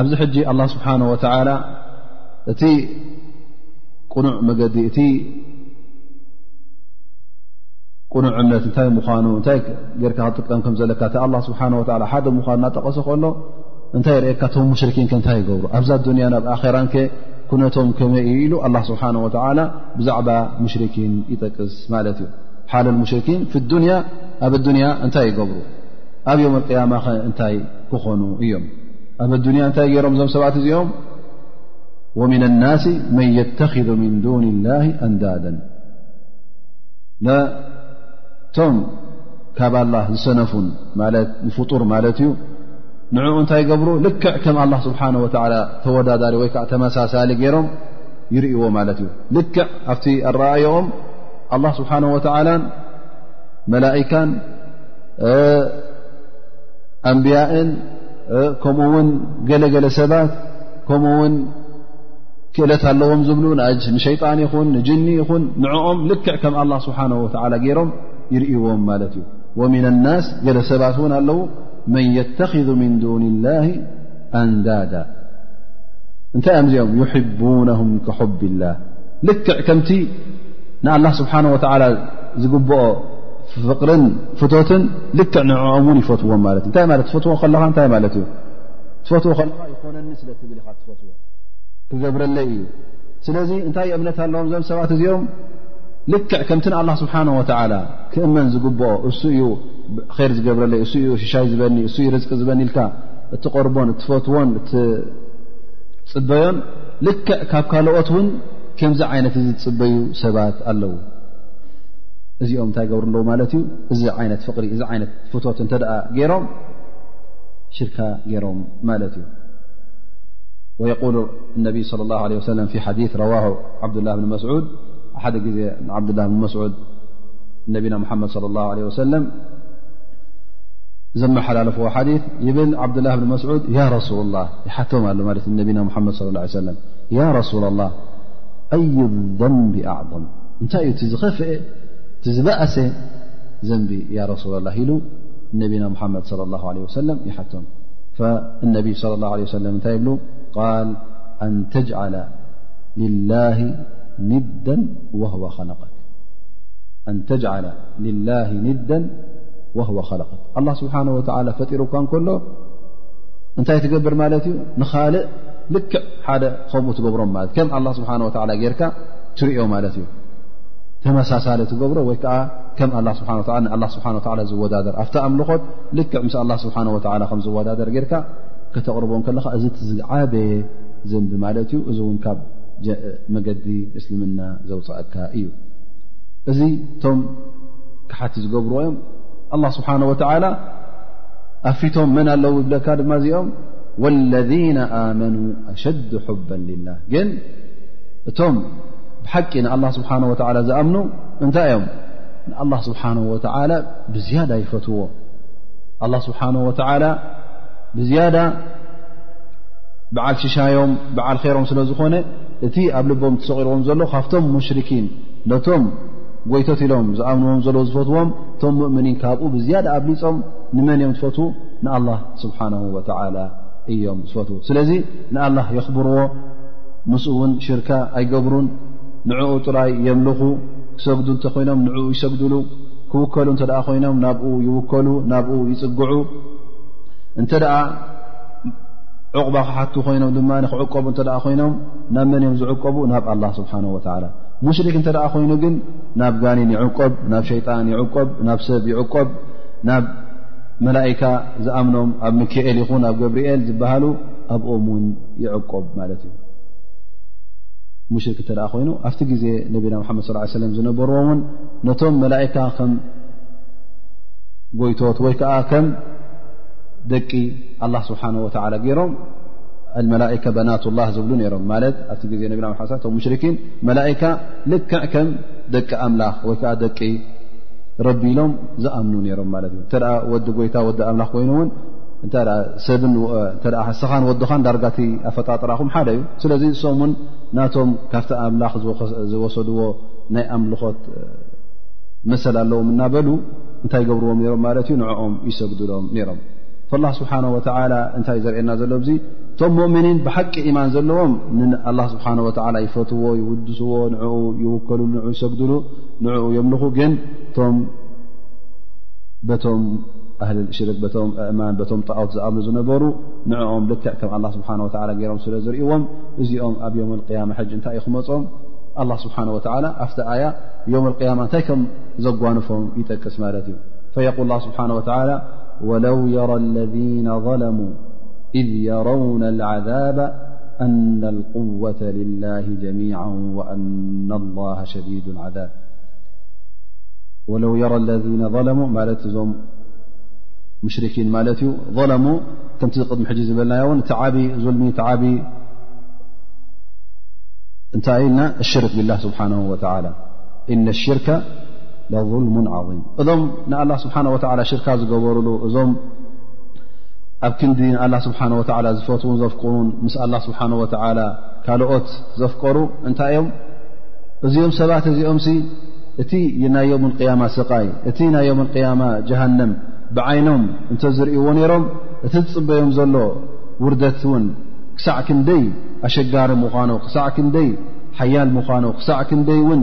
ኣብዚ ሕጂ ኣላ ስብሓን ወተላ እቲ ቅኑዕ መገዲ እቲ ቅኑዕ እምነት እንታይ ምዃኑ እንታይ ጌርካ ክጥቀም ከም ዘለካ እቲ ኣላ ስብሓ ወላ ሓደ ምዃኑ እናጠቐሰ ከሎ እንታይ ርእካ ቶም ሙሽርኪን ከ እንታይ ይገብሩ ኣብዛ ኣዱንያ ናብ ኣራን ከ ኩነቶም ከመይ እዩ ኢሉ ኣላ ስብሓን ወተላ ብዛዕባ ሙሽርኪን ይጠቅስ ማለት እዩ ሓል ሙሽርኪን ፊ ዱንያ ኣብ ኣዱንያ እንታይ ይገብሩ ኣብ ዮም ኣልቅያማ ኸ እንታይ ክኾኑ እዮም ኣብ ኣዱንያ እንታይ ገይሮም እዞም ሰባት እዚኦም ወምና ናሲ መን የተኪዙ ምን ዱን ላ ኣንዳደን ነቶም ካብ ኣላ ዝሰነፉን ማለት ንፍጡር ማለት እዩ ንዕኡ እንታይ ገብሩ ልክዕ ከም ኣላ ስብሓን ወላ ተወዳዳሪ ወይ ከዓ ተመሳሳሊ ገይሮም ይርእዎ ማለት እዩ ልክዕ ኣብቲ ኣረኣየኦም ኣላ ስብሓን ወተዓላን መላእካን ኣንብያእን ከምኡ ውን ገለገለ ሰባት ከምኡ ውን ክእለት ኣለዎም ዝብሉ ንሸይጣን ይኹን ንጅኒ ይኹን ንዕኦም ልክዕ ከም ኣላ ስብሓን ወላ ገይሮም ይርእዎም ማለት እዩ ወምና ናስ ገለ ሰባት እውን ኣለዉ መን የተኪዙ ምን ዱን ላ ኣንዳዳ እንታይ እዮም እዚኦም ዩሕቡነም ከሑብ ላ ልክዕ ከምቲ ንኣላ ስብሓን ወላ ዝግብኦ ፍቕርን ፍቶትን ልክዕ ንዕኦም እውን ይፈትዎም ማለት እዩእንታይ ማለት ትፈትዎ ከለካ እንታይ ማለት እዩ ትፈትዎ ከለካ ይኮነኒ ስለ ትብል ኢካ ትፈትዎ ክገብረለይ እዩ ስለዚ እንታይ እምነት ኣለዎም እዞም ሰባት እዚኦም ልክዕ ከምቲ ንኣላ ስብሓን ወላ ክእመን ዝግብኦ እሱ እዩ ር ዝገብረለይ እሱ እዩ ሽሻይ ዝበኒ እሱ ዩ ርዝቂ ዝበኒ ኢልካ እትቐርቦን እትፈትዎን እትፅበዮን ልክዕ ካብ ካልኦት እውን ከምዚ ዓይነት እዚ ዝፅበዩ ሰባት ኣለዉ እዚኦም እንታይ ገብሩ ኣለዉ ማለት እዩ እዚ ዓይነት ፍቕሪ እዚ ዓይነት ፍቶት እንተ ደኣ ገይሮም ሽርካ ገይሮም ማለት እዩ ወየቁሉ እነቢይ ስለ ላሁ ለ ወሰለም ፊ ሓዲ ረዋ ዓብዱላ ብኒ መስዑድ ሓደ ግዜ ዓብዱላ ብኒ መስዑድ ነቢና ሙሓመድ ስለ ላሁ ለ ወሰለም زمحللف ديث يل عبدالله بن مسعود يا رسول الله يتم ه نبيا محم صى اله عيه وسم يا رسول الله أي الذنب أعظم ن خف بأس ن يا رسول الله ل نبينا محمد صلى الله عليه وسلم يم فالنبي صلى الله عليه وسلم ب قال أن تجعل لله ንዳ ወ ለ ኣን ተጅዓለ ልላ ንዳ ወህወ ኸለቀ ኣላ ስብሓን ወተላ ፈጢሩ እኳ እንከሎ እንታይ ትገብር ማለት እዩ ንኻልእ ልክዕ ሓደ ከምኡ ትገብሮም ማለት ከም ኣላ ስብሓን ወላ ጌርካ ትርዮ ማለት እዩ ተመሳሳሊ ትገብሮ ወይ ከዓ ከም ኣላ ስብሓ ላ ንኣላ ስብሓ ላ ዝወዳደር ኣብቲ ኣምልኾት ልክዕ ምስ ኣላ ስብሓን ወላ ከም ዝወዳደር ጌርካ ከተቕርቦ ከለኻ እዚ ትዝዓበየ ዘንቢ ማለት እዩ እዚ እውን ካብ መገዲ እስልምና ዘውፅእካ እዩ እዚ ክሓቲ ዝገብርዎ እዮም ኣላ ስብሓን ወተዓላ ኣብ ፊቶም መን ኣለዉ ይብለካ ድማ እዚኦም ወለذነ ኣመኑ ኣሸዱ ሑባ ልላህ ግን እቶም ብሓቂ ንኣላ ስብሓን ወተዓላ ዝኣምኑ እንታይ እዮም ንኣላ ስብሓን ወተዓላ ብዝያዳ ይፈትዎ ኣላ ስብሓን ወተዓላ ብዝያዳ በዓል ሽሻዮም በዓል ኸሮም ስለ ዝኾነ እቲ ኣብ ልቦም ተሰቂርዎም ዘሎ ካብቶም ሙሽርኪን ነቶም ጎይቶት ኢሎም ዝኣምንዎም ዘለዉ ዝፈትዎም እቶም ሙእምኒን ካብኡ ብዝያዳ ኣብሊፆም ንመን እዮም ዝፈትዉ ንኣላ ስብሓን ወተላ እዮም ዝፈትዉ ስለዚ ንኣላ የኽብርዎ ምስ እውን ሽርካ ኣይገብሩን ንዕኡ ጥራይ የምልኹ ክሰግዱ እንተኮይኖም ንዕኡ ይሰግድሉ ክውከሉ እንተ ኮይኖም ናብኡ ይውከሉ ናብኡ ይፅግዑ እንተ ደኣ ዕቑባ ክሓቱ ኮይኖም ድማ ክዕቀቡ እተ ኮይኖም ናብ መን እዮም ዝዕቀቡ ናብ ኣላ ስብሓን ወተላ ሙሽሪክ እንተ ኮይኑ ግን ናብ ጋኒን ይዕቆብ ናብ ሸይጣን ይዕቆብ ናብ ሰብ ይዕቆብ ናብ መላእካ ዝኣምኖም ኣብ ምክኤል ይኹን ኣብ ገብርኤል ዝበሃሉ ኣብኦም ውን ይዕቆብ ማለት እዩ ሙሽሪክ እተ ኮይኑ ኣብቲ ግዜ ነቢና ሓመድ ስ ሰለ ዝነበርዎ ውን ነቶም መላእካ ከም ጎይቶት ወይ ከዓ ከም ደቂ ኣላ ስብሓን ወተላ ገይሮም መላካ በናት ላ ዝብሉ ሮም ማት ኣብቲ ግዜ ነቢና ቶም ሙሽርኪን መላካ ልክዕ ከም ደቂ ኣምላኽ ወይከዓ ደቂ ረቢ ኢሎም ዝኣምኑ ሮም ማለት እዩ እተ ወዲ ጎይታ ወዲ ኣምላኽ ኮይኑ ውን ሰብሰኻን ወድኻን ዳርጋቲ ኣፈጣጥራኹም ሓደ እዩ ስለዚ ሶም ን ናቶም ካብቲ ኣምላኽ ዝወሰድዎ ናይ ኣምልኾት መሰል ኣለዎም እናበሉ እንታይ ገብርዎም ሮም ማለት እዩ ንኦም ይሰግድሎም ሮም ላ ስብሓን ወተላ እንታይ ዘርእየና ዘሎ ዙ እቶም ሙእምኒን ብሓቂ ኢማን ዘለዎም ንኣላ ስብሓን ወላ ይፈትዎ ይውድስዎ ንኡ ይውከልሉ ንኡ ይሰግድሉ ንኡ የምልኹ ግን እቶም በቶም ኣህሊ ሽርክ በቶም ኣእማን በቶም ጣዖት ዝኣምኑ ዝነበሩ ንዕኦም ልክዕ ከም ኣላ ስብሓን ወላ ገይሮም ስለ ዝርእዎም እዚኦም ኣብ ዮም ልቅያማ ሕጅ እንታይ እዩ ክመፆም ኣላ ስብሓን ወተላ ኣብቲ ኣያ ዮም ልቅያማ እንታይ ከም ዘጓንፎም ይጠቅስ ማለት እዩ ፈየቁል ላ ስብሓን ወተላ ولو يرى الذين ظلموا إذ يرون العذاب أن القوة لله جميعا وأن الله شديد عذاب ولو يرى الذين ظلمو مالتم مشركين مالت ظلموا تنتد محجز بيو تعاب ظلمي تعاب تن الشرك للله سبحانه وتعالىش ظልሙ ም እዞም ንኣላ ስብሓን ወላ ሽርካ ዝገበርሉ እዞም ኣብ ክንዲ ንኣላ ስብሓ ወ ዝፈትውን ዘፍቅሩን ምስ ኣላ ስብሓ ወ ካልኦት ዘፍቀሩ እንታይ እዮም እዚኦም ሰባት እዚኦም እቲ ናይ ዮም ያማ ስቃይ እቲ ናይ ዮም ያማ ጀሃንም ብዓይኖም እንተዝርእዎ ነይሮም እቲ ዝፅበዮም ዘሎ ውርደት እውን ክሳዕ ክንደይ ኣሸጋሪ ምዃኑ ክሳዕ ክንደይ ሓያል ምዃኑ ክሳዕ ክንደይ ውን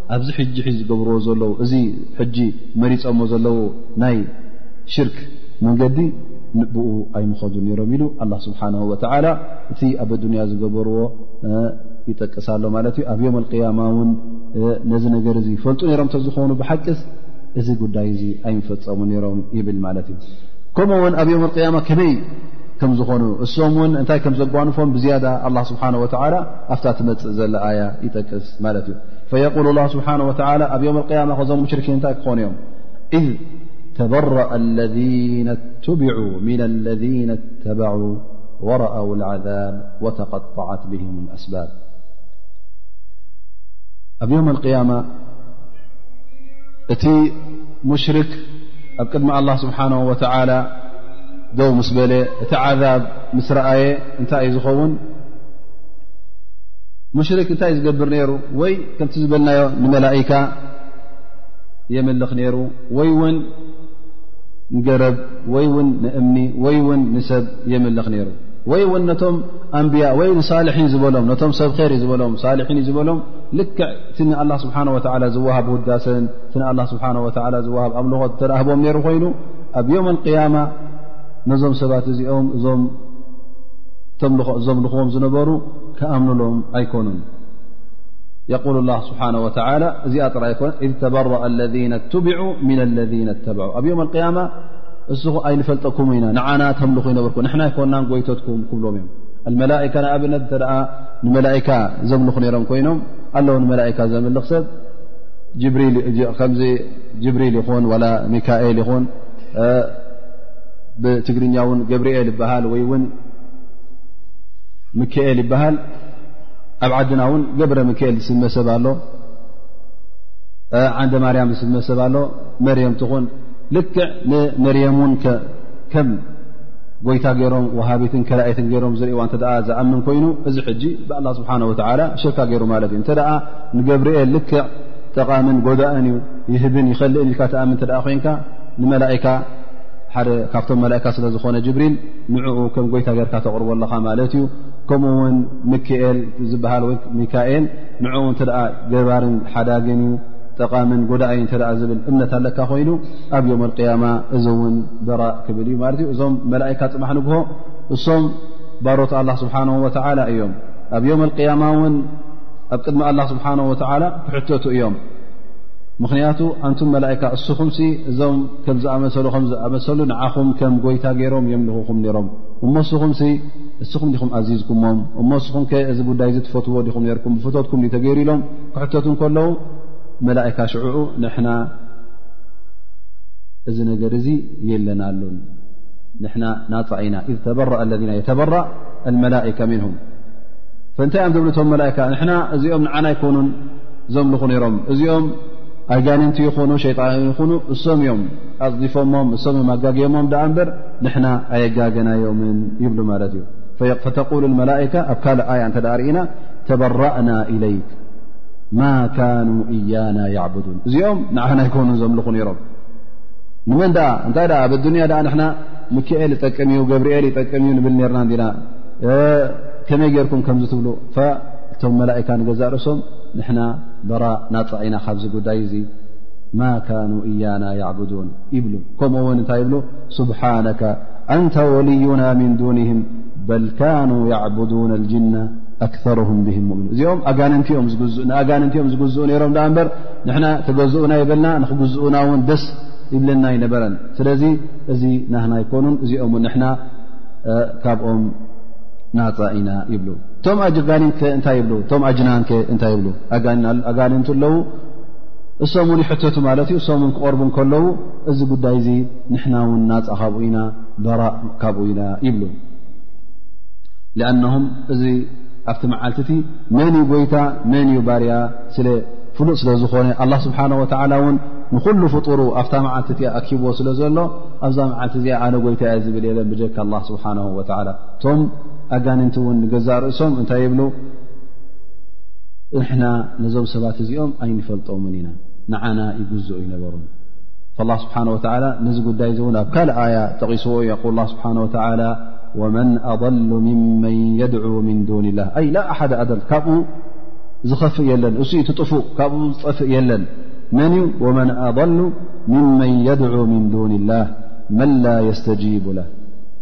ኣብዚ ሕጂ ሕዚ ዝገብርዎ ዘለዉ እዚ ሕጂ መሪፆሞ ዘለዉ ናይ ሽርክ መንገዲ ንብኡ ኣይምኸዱ ነይሮም ኢሉ ኣላ ስብሓን ወተላ እቲ ኣብ ኣዱንያ ዝገበርዎ ይጠቅስ ኣሎ ማለት እዩ ኣብ ዮም ኣልቅያማ እውን ነዚ ነገር እዚ ይፈልጡ ነሮም እተዝኾኑ ብሓቂስ እዚ ጉዳይ እዚ ኣይምፈፀሙ ነይሮም ይብል ማለት እዩ ከምኡ ውን ኣብ ዮም ኣልቅያማ ከመይ ከም ዝኾኑ እሶም እውን እንታይ ከም ዘጓንፎም ብዝያዳ ኣላ ስብሓን ወተላ ኣብታ ትመፅእ ዘለ ኣያ ይጠቅስ ማለት እዩ فيقول الله سبحانه وتعالى يوم القيامة زم مشركن خونيم إذ تبرأ الذين اتبعوا من الذين اتبعوا ورأوا العذاب وتقطعت بهم الأسباب أب يوم القيامة ت مشرك قدم الله سبحانه وتعالى دو مس بل ت عذاب مس رأي أنت ي زخون ሙሽሪክ እንታይ እዩ ዝገብር ነይሩ ወይ ከምቲ ዝበልናዮ ንመላእካ የምልኽ ነይሩ ወይ ውን ንገረብ ወይ ውን ንእምኒ ወይ ውን ንሰብ የምልኽ ነይሩ ወይ ውን ነቶም ኣንብያ ወይ ንሳልሒን ዝበሎም ነቶም ሰብ ር እዩ ዝበሎም ሳልሒን እዩ ዝበሎም ልክዕ እቲ ንኣላ ስብሓን ወላ ዝወሃብ ውዳሰን እቲ ንኣላ ስብሓን ወላ ዝወሃብ ኣምልኾት እተረህቦም ነይሩ ኮይኑ ኣብ ዮም ኣልቅያማ ነዞም ሰባት እዚኦም እዞም እተምልኾ ዘምልኽዎም ዝነበሩ ክኣምኑሎም ኣይኮኑን የقል ላ ስብሓን ወተላ እዚኣ ጥራ ኣይኮነ እذ ተበረء ለذ ትብዑ ምና ለذ ተበዑ ኣብ ዮም ያማ እሱ ኣይንፈልጠኩም ኢና ንዓና ተምልኹ ይነበርኩ ንሕና ኣይኮናን ጎይተትኩም ክብሎም እዮም ኣመላእካ ንኣብነት እተ ንመላእካ ዘምልኹ ነይሮም ኮይኖም ኣለዉ ንመላእካ ዘምልኽ ሰብ ከምዚ ጅብሪል ይኹን ዋላ ሚካኤል ይኹን ብትግርኛ ውን ገብርኤል ይበሃል ወይ ውን ምክኤል ይበሃል ኣብ ዓድና እውን ገብረ ምክኤል ዝስመ ሰብ ኣሎ ዓንደ ማርያም ዝስመ ሰብ ኣሎ መርየም ትኹን ልክዕ ንመርየም ውን ከም ጎይታ ገይሮም ወሃቢትን ከላኢትን ገይሮም ዝርእዋ እተ ዝኣምን ኮይኑ እዚ ሕጂ ብኣላ ስብሓን ወላ ሽርካ ገይሩ ማለት እዩ እንተ ንገብርኤል ልክዕ ጠቓምን ጎዳእን እዩ ይህብን ይኸልእን ኢልካ ተኣምን እተ ኮይንካ ንመላእካ ሓደ ካብቶም መላእካ ስለዝኾነ ጅብሪል ንዕኡ ከም ጎይታ ጌርካ ተቕርቦ ኣለኻ ማለት እዩ ከምኡ ውን ምክኤል ዝበሃል ወይ ሚካኤል ንዕኡ እተ ገባርን ሓዳግን እዩ ጠቓምን ጎዳኢ እተ ዝብል እምነት ኣለካ ኮይኑ ኣብ ዮም ቅያማ እዚ እውን በራእ ክብል እዩ ማለት እዩ እዞም መላእካ ፅባሕ ንግሆ እሶም ባሮት ኣላ ስብሓን ወተላ እዮም ኣብ ዮም ቅያማ እውን ኣብ ቅድሚ ኣላ ስብሓን ወተላ ክሕተቱ እዮም ምኽንያቱ ኣንቱም መላእካ እስኹም እዞም ከም ዝኣመሰሉ ከም ዝኣመሰሉ ንዓኹም ከም ጎይታ ገይሮም የምልኹኹም ነይሮም እሞ እስኹም እስኹም ዲኹም ኣዚዝኩሞም እሞ እስኹም ከ እዚ ጉዳይ እዚ ትፈትዎ ዲኹም ነርኩም ብፍቶትኩም ተገይሩ ኢሎም ክሕተቱ ከለዉ መላእካ ሽዑዑ ንሕና እዚ ነገር እዚ የለና ኣሉን ንሕና ናፃ ኢና ኢዝ ተበረእ ኣለና የተበራእ ኣልመላእካ ምንሁም ፈእንታይ እዮም ዘብልቶም መላእካ ንሕና እዚኦም ንዓና ኣይኮኑን ዘምልኹ ነይሮም እዚኦም ኣጋንንቲ ይኹኑ ሸይጣን ይኹኑ እሶም እዮም ኣፅዲፎሞም እሶም እዮም ኣጋግዮሞም ድኣ እምበር ንሕና ኣየጋገናዮምን ይብሉ ማለት እዩ ፈተቁሉ መላካ ኣብ ካልእ ኣያ እተ ርእና ተበራእና ኢለይክ ማ ካኑ እያና ያዕቡዱን እዚኦም ንዓና ይኮኑ ዘምልኹ ነይሮም ንመን ኣ እንታይ ኣ ኣብ ኣዱንያ ኣ ንና ምክኤል ይጠቅም እዩ ገብርኤል ይጠቅም እዩ ንብል ነርና እንዲና ከመይ ጌርኩም ከምዚ ትብሉ እቶም መላካ ንገዛእ ርእሶም ንና በራ ናፃ ኢና ካብዚ ጉዳይ እዚ ማ ካኑ እያና ያዕቡዱን ይብሉ ከምኡ ውን እንታይ ይብሉ ስብሓነከ ኣንተ ወልዩና ምን ዱንህም በል ካኑ ያዕቡዱን ልጅና ኣክርም ብህም ሙእምን እዚኦም ኣጋንንቲኦምንኣጋንንቲኦም ዝግዝኡ ነይሮም ዳኣ እምበር ንሕና ተገዝኡና ይበልና ንክግዝኡና እውን ደስ ይብለና ኣይነበረን ስለዚ እዚ ናህና ኣይኮኑን እዚኦም ንሕና ካብኦም ናፃ ኢና ይብሉ እቶም ኣጋኒን ከ እንታይ ይብሉ እቶም ኣጅናን ከ እንታይ ይብሉ ኣጋንንቲ ኣለዉ እሶም እውን ይሕተቱ ማለት እዩ እሶም ን ክቐርቡ ከለዉ እዚ ጉዳይ እዚ ንሕና እውን ናፃ ካብኡ ኢና በራእ ካብኡ ኢና ይብሉ ኣነም እዚ ኣብቲ መዓልቲ እቲ መን እዩ ጎይታ መን እዩ ባርያ ስለ ፍሉጥ ስለ ዝኾነ ኣላ ስብሓን ወተላ እውን ንኩሉ ፍጡሩ ኣብታ መዓልቲ እቲኣ ኣኪብዎ ስለ ዘሎ ኣብዛ መዓልቲ እዚኣ ኣነ ጎይታ እየ ዝብል የለን ብጀካ ላ ስብሓን ወላ ኣጋንንቲ እውን ንገዛእ ርእሶም እንታይ ይብሉ ንሕና ነዞም ሰባት እዚኦም ኣይንፈልጦምን ኢና ንዓና ይግዝኡ ይነበሩ ላ ስብሓን ወላ ነዚ ጉዳይ እዚ እውን ኣብ ካልእ ኣያ ጠቂስዎ እዩ ኣቁል ላ ስብሓን ወላ ወመን ኣضሉ ምመን የድዑ ምን ዱን ላ ኣይ ላ ኣሓደ ኣደል ካብኡ ዝኸፍእ የለን እሱ ዩ ትጥፉእ ካብኡ ዝጠፍእ የለን መን እዩ ወመን ኣضሉ ምመን የድዑ ምን ዱን ላህ መን ላ የስተጂቡ ላ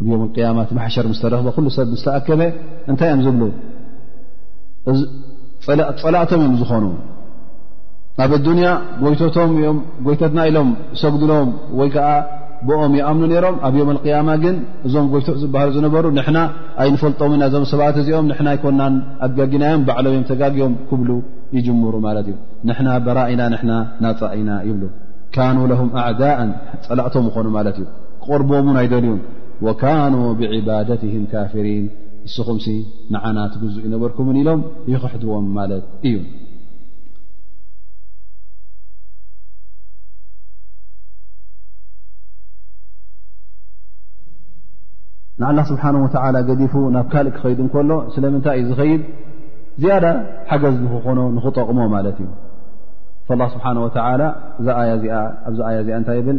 ኣብ ዮም ቅያማ እቲ ማሕሸር ምስ ተረኽበ ኩሉ ሰብ ምስ ተኣከበ እንታይ እዮም ዝብሉ ፀላእቶም እዮም ዝኾኑ ኣብ ኣዱንያ ጎይቶቶም እዮም ጎይተትና ኢሎም ሰጉድሎም ወይ ከዓ ብኦም ይኣምኑ ነይሮም ኣብ ዮም ቅያማ ግን እዞም ጎይቶት ዝበሃሉ ዝነበሩ ንሕና ኣይንፈልጦም ኢና እዞም ሰባት እዚኦም ንሕና ኣይኮናን ኣጋጊናዮም ባዕሎም እዮም ተጋግዮም ክብሉ ይጅምሩ ማለት እዩ ንሕና በራኢና ንሕና ናፃ ኢና ይብሉ ካኑ ለሁም ኣዕዳእን ፀላእቶም ይኾኑ ማለት እዩ ክቕርብዎም ውን ኣይደልዩን ወካኑ ብዕባደትህም ካፍሪን እስኹምሲ ንዓና ትግዝኡ ይነበርኩምን ኢሎም ይኽሕድዎም ማለት እዩ ንኣላ ስብሓን ወተላ ገዲፉ ናብ ካልእ ክኸይዱ እንከሎ ስለምንታይ እዩ ዝኸይድ ዝያዳ ሓገዝ ንክኾኖ ንኽጠቕሞ ማለት እዩ ስብሓን ወላ እዛ ኣያ እዚኣ ኣብዚ ኣያ እዚኣ እንታይ ይብል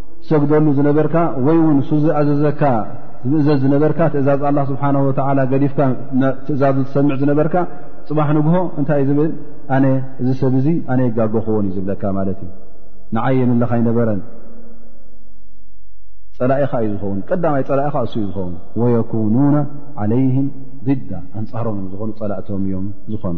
ትሰግደሉ ዝነበርካ ወይ ውን እሱ ዝኣዘዘካ ዝምእዘዝ ዝነበርካ ትእዛዝ ኣላ ስብሓን ወተላ ገዲፍካ ትእዛዙ ዝሰምዕ ዝነበርካ ፅባሕ ንግሆ እንታይ እዩ ዝብል ኣነ እዚ ሰብ እዙ ኣነ ይጋገኽዎን እዩ ዝብለካ ማለት እዩ ንዓይ የምልኽ ኣይነበረን ፀላኢኻ እዩ ዝኸውን ቀዳማይ ፀላኢኻ እሱ እዩ ዝኸውን ወየኩኑና ዓለይህም ድዳ ኣንፃሮም እዮም ዝኾኑ ፀላእቶም እዮም ዝኾኑ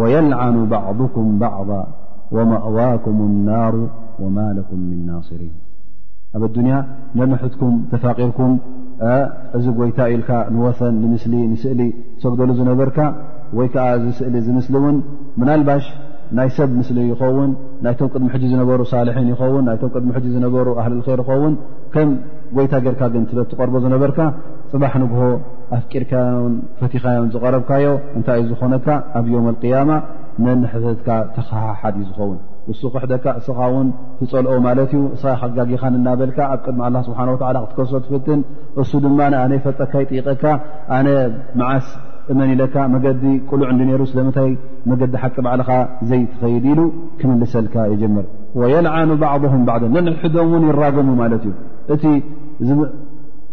ወየልዓኑ ባዕኩም ባዕض ወማእዋኩም ናሩ ወማ ለኩም ምን ናስሪን ኣብ ኣዱንያ ነንሕትኩም ተፋቂርኩም እዚ ጎይታ ኢልካ ንወሰን ንምስሊ ንስእሊ ሰግደሉ ዝነበርካ ወይ ከዓ እዚ ስእሊ ዝምስሊ እውን ምናልባሽ ናይ ሰብ ምስሊ ይኸውን ናይቶም ቅድሚ ሕጂ ዝነበሩ ሳልሒን ይኸውን ናይቶም ቅድሚ ሕጂ ዝነበሩ ኣህልልከይር ይኸውን ከም ጎይታ ጌርካ ግን ስለ ትቀርቦ ዝነበርካ ፅባሕ ንግሆ ኣፍቂርካዮን ፈቲኻዮን ዝቐረብካዮ እንታይ እዩ ዝኾነካ ኣብ ዮም ኣልቅያማ ነንሕትትካ ተኸሓሓድ እዩ ዝኸውን እሱ ክሕደካ እስኻ ውን ትፀልኦ ማለት እዩ እስ ሓጋጊኻን እናበልካ ኣብ ቅድሚ ኣላ ስብሓን ወላ ክትከሶ ትፍትን እሱ ድማ ኣነ ፈልጠካ ይጥይቀካ ኣነ መዓስ እመን ኢለካ መገዲ ቅሉዕ እንዲ ነይሩ ስለምንታይ መገዲ ሓቂ ባዕልኻ ዘይትኸይድ ኢሉ ክምልሰልካ ይጀምር ወየልዓኑ ባዕም ባዕም ነንሕዶም እውን ይራገሙ ማለት እዩ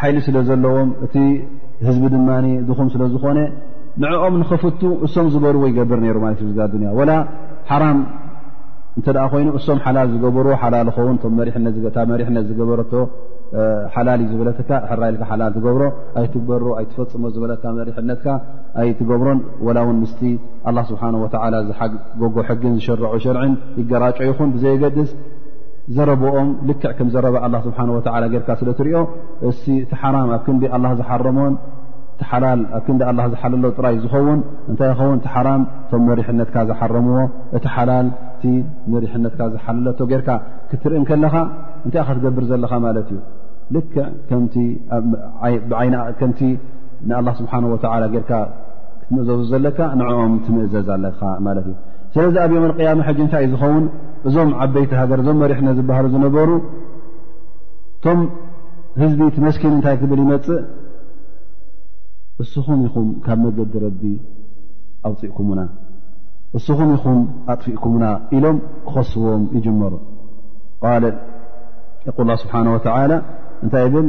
ሓይሊ ስለ ዘለዎም እቲ ህዝቢ ድማ ድኹም ስለ ዝኾነ ንዕኦም ንኽፍቱ እሶም ዝበርዎ ይገብር ነይሩ ማለት እዩ ዝጋዱንያ ወላ ሓራም እንተ ደኣ ኮይኑ እሶም ሓላል ዝገበርዎ ሓላል ዝኸውን እቶም መሪሕነትታ መሪሕነት ዝገበረቶ ሓላል እዩ ዝበለትካ ሕራይ ኢልካ ሓላል ትገብሮ ኣይትግበሮ ኣይትፈፅሞ ዝበለካ መሪሕነትካ ኣይትገብሮን ወላ እውን ምስቲ ኣላ ስብሓን ወተዓላ ዝሓጎጎ ሕግን ዝሸረዑ ሸርዕን ይገራጮ ይኹን ብዘየገድስ ዘረብኦም ልክዕ ከም ዘረባ ኣላ ስብሓን ወላ ጌርካ ስለ ትሪኦ እሲ እቲ ሓራም ኣብ ክንዲ ኣላ ዝሓረሞን እቲ ሓላል ኣብ ክንዲ ኣላ ዝሓለሎ ጥራይ ዝኸውን እንታይ ይኸውን እቲ ሓራም እቶም መሪሕነትካ ዝሓረምዎ እቲ ሓላል እቲ መሪሕነትካ ዝሓለለቶ ጌርካ ክትርኢ ከለኻ እንታይ ክትገብር ዘለኻ ማለት እዩ ልክዕ ከምቲ ንኣላ ስብሓን ወላ ጌርካ ክትምእዘዙ ዘለካ ንዕኦም ትምእዘዝ ኣለካ ማለት እዩ ስለዚ ኣብ ዮም ኣልቅያማ ሕጂ እንታይ እዩ ዝኸውን እዞም ዓበይቲ ሃገር እዞም መሪሕነት ዝበሃሉ ዝነበሩ እቶም ህዝቢ እቲ መስኪን እንታይ ክብል ይመፅእ እስኹም ኢኹም ካብ መገዲ ረቢ ኣውፅእኩምና እስኹም ኢኹም ኣጥፊእኩምና ኢሎም ክኸስዎም ይጅመሩ ል የቁል ስብሓን ወተላ እንታይ ይብል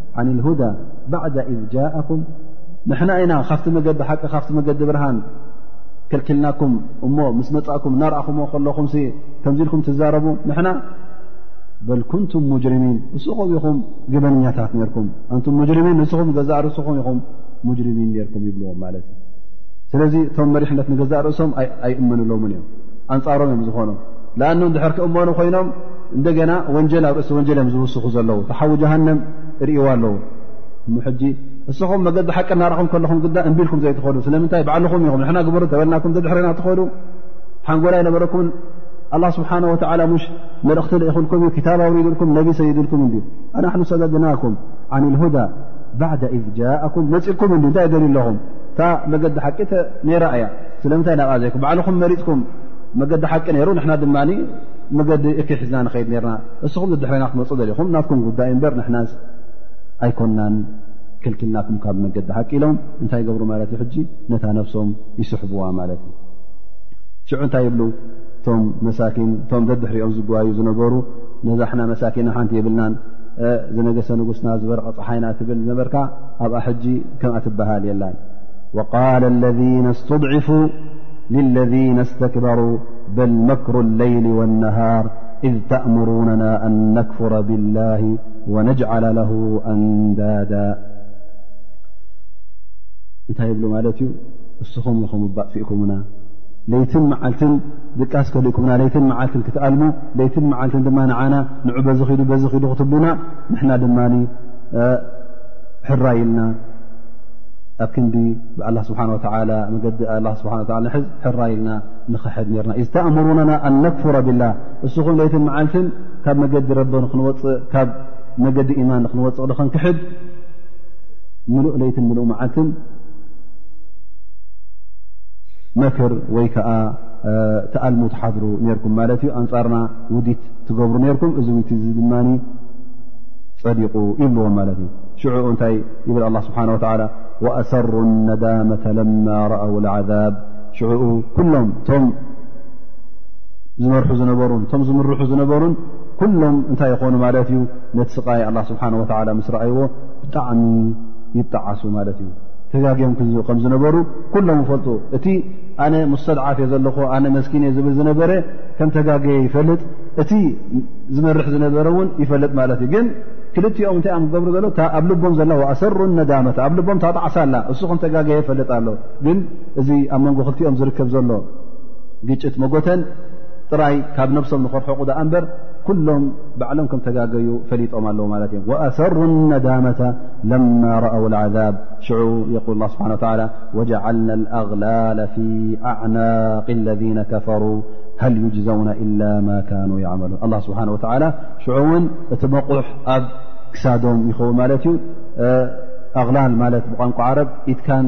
ዓን ልሁዳ ባዕዳ ኢዝ ጃእኩም ንሕና ኢና ካብቲ መገዲ ሓቂ ካብቲ መገዲ ብርሃን ክልክልናኩም እሞ ምስ መፃእኩም እናርኣኹም ከለኹም ከምዚ ኢልኩም ትዛረቡ ንሕና በል ኩንቱም ሙጅርሚን ንስኹም ኢኹም ገበንኛታት ነርኩም ኣንቱም ሙጅርሚን ንስኹም ገዛእ ርእስኹም ኢኹም ሙጅርሚን ነርኩም ይብልዎም ማለት እዩ ስለዚ እቶም መሪሕነት ንገዛእ ርእሶም ኣይእመንሎምን እዮም ኣንፃሮም እዮም ዝኾኑ ንኣን ድሕር ክእመኑ ኮይኖም እንደገና ወንጀል ኣብ ርእሲ ወንጀል እዮም ዝውስኹ ዘለዉ ተሓዊ ጀሃንም እርእዎ ኣለዉ እሞ ሕጂ እሰኹም መገዲ ሓቂ እናረኹም ከለኹም ግዳ እምቢልኩም ዘይትኸዱ ስለምንታይ ባዕልኹም ኢኹም ንሕና ግበሩ ተበልናኩም ዘድሕረና ትኸዱ ሓንጎላይ ነበረኩምን ኣላ ስብሓን ወተላ ሙሽ መልእኽቲ ልኢኹልኩም እዩ ክታብ ኣውሪድልኩም ነቢ ሰይድልኩም እንድዩ ኣናሕኑ ሰደድናኩም ዓን ልሁዳ ባዕዳ ኢዝ ጃእኩም መፅእኩም እንድዩ እንታይ ደልዩ ኣለኹም እታ መገዲ ሓቂ ነይራ እያ ስለምንታይ ናብኣ ዘይኩም ባዕልኹም መሪፅኩም መገዲ ሓቂ ነይሩ ንሕና ድማ መገዲ እኪ ሒዝና ንኸይድ ነርና እስኹም ዝድሕረና ክትመፁ ደሊኹም ናትኩም ጉዳይ እምበር ንሕናስ ኣይኮናን ክልክልናኩም ካብ መገዲ ሓቂ ኢሎም እንታይ ገብሩ ማለት እዩ ሕጂ ነታ ነፍሶም ይስሕብዋ ማለት እዩ ሽዑ እንታይ ይብሉ እቶም መሳኪን እቶም ዘድሕሪኦም ዝጓዩ ዝነበሩ ነዛሕና መሳኪና ሓንቲ የብልናን ዝነገሰ ንጉስና ዝበረቐ ፀሓይና ትብል ዝነበርካ ኣብኣ ሕጂ ከምኣ ትበሃል የላን ወቃል ለذነ ስትضዕፉ ልለذነ ስተክበሩ በል መክሩ ለይሊ ወነሃር እዝ ተእምሩነና ኣን ነክፍረ ብላሂ ወነጅዓላ ለ ኣንዳዳ እንታይ ይብሉ ማለት እዩ እስኹም ኢኹም ባእፊእኩምና ለይትን መዓልትን ድቃስ ከሊእኩምና ለይትን መዓልትን ክትኣልሙ ለይትን መዓልትን ድማ ንዓና ንዑ በዚ ኺዱ በዚ ኺዱ ክትብሉና ንሕና ድማ ሕራ ኢልና ኣብ ክንዲ ብኣላ ስብሓን ወተላ መገዲ ኣላ ስብሓ ንሕዝ ሕራ ኢልና ንክሕድ ነርና ዩ ዝተእምሩና ኣን ነክፍረ ብላ እስኹን ለይትን መዓልትን ካብ መገዲ ረቢ ንክንወፅእ ካብ መገዲ ኢማን ንክንወፅእ ዶ ክንክሕድ ምሉእ ለይትን ምሉእ መዓልትን መክር ወይ ከዓ ተኣልሙ ትሓድሩ ነርኩም ማለት እዩ ኣንፃርና ውዲት ትገብሩ ነርኩም እዚ ውት እዚ ድማ ፀዲቑ ይብልዎ ማለት እዩ ሽዑኡ እንታይ ይብል ኣላ ስብሓን ወተላ ወኣሰሩ ነዳመተ ለማ ረኣው ዓዛብ ሽዕኡ ኩሎም እቶም ዝመርሑ ዝነበሩን እቶም ዝምርሑ ዝነበሩን ኩሎም እንታይ ይኾኑ ማለት እዩ ነቲ ስቃይ ኣላ ስብሓን ወተላ ምስ ረኣይዎ ብጣዕሚ ይጠዓሱ ማለት እዩ ተጋግም ከም ዝነበሩ ኩሎም ይፈልጡ እቲ ኣነ ሙሰድዓፍ እየ ዘለኹ ኣነ መስኪን እየ ዝብል ዝነበረ ከም ተጋገየ ይፈልጥ እቲ ዝመርሕ ዝነበረ እውን ይፈልጥ ማለት እዩ ግን ክልቲኦም እንታይ ም ክገብሩ ዘሎ ኣብ ልቦም ዘለዋ ኣሰሩ ነዳመት ኣብ ልቦም ታጣዕሳ ኣላ እሱ ከም ተጋገየ ይፈልጥ ኣሎ እዚ ኣብ መንጎ ክልቲኦም ዝርከብ ዘሎ ግጭት መጎተን ጥራይ ካብ ነብሶም ንክርሕቑ ድኣ እምበር ኩሎም ባዕሎም ከም ተጋገዩ ፈሊጦም ኣለዉ ማለት እዮም ኣሰሩ ነዳመታ ለማ ረኣው ዓዛብ ሽዑ የል ስብሓ ወጀዓልና ኣላላ ፊ ኣዕናቅ ለذ ከፈሩ ሃል ዩጅዘውና ኢላ ማ ካኑ ያመሉ ኣላ ስብሓን ወተላ ሽዑ እውን እቲ መቑሕ ኣብ ክሳዶም ይኸውን ማለት እዩ ኣላል ማለት ብቋንቋ ዓረብ ኢትካን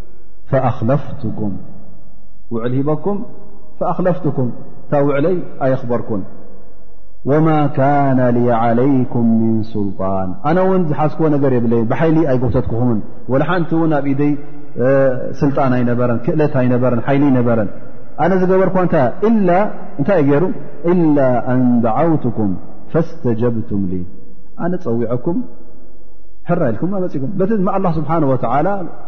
ኣኽለፍትኩም ውዕል ሂበኩም ኣኽለፍትኩም እታ ውዕለይ ኣየኽበርኩን ወማ ካነ ሊ ዓለይኩም ምን ስልጣን ኣነ እውን ዝሓዝክዎ ነገር የብለይ ብሓይሊ ኣይጎብተትክኹምን ወላ ሓንቲ እውን ኣብ ኢደይ ስልጣን ኣይነበረን ክእለት ኣይነበረን ሓይሊ ኣይነበረን ኣነ ዝገበርኳ እታ ላ እንታይ እዩ ገይሩ ኢላ ኣን ደዓውትኩም ፈስተጀብቱም ኣነ ፀዊዐኩም ሕራ ኢልኩም መፅኩም በቲ ድማ ኣላ ስብሓን ወተላ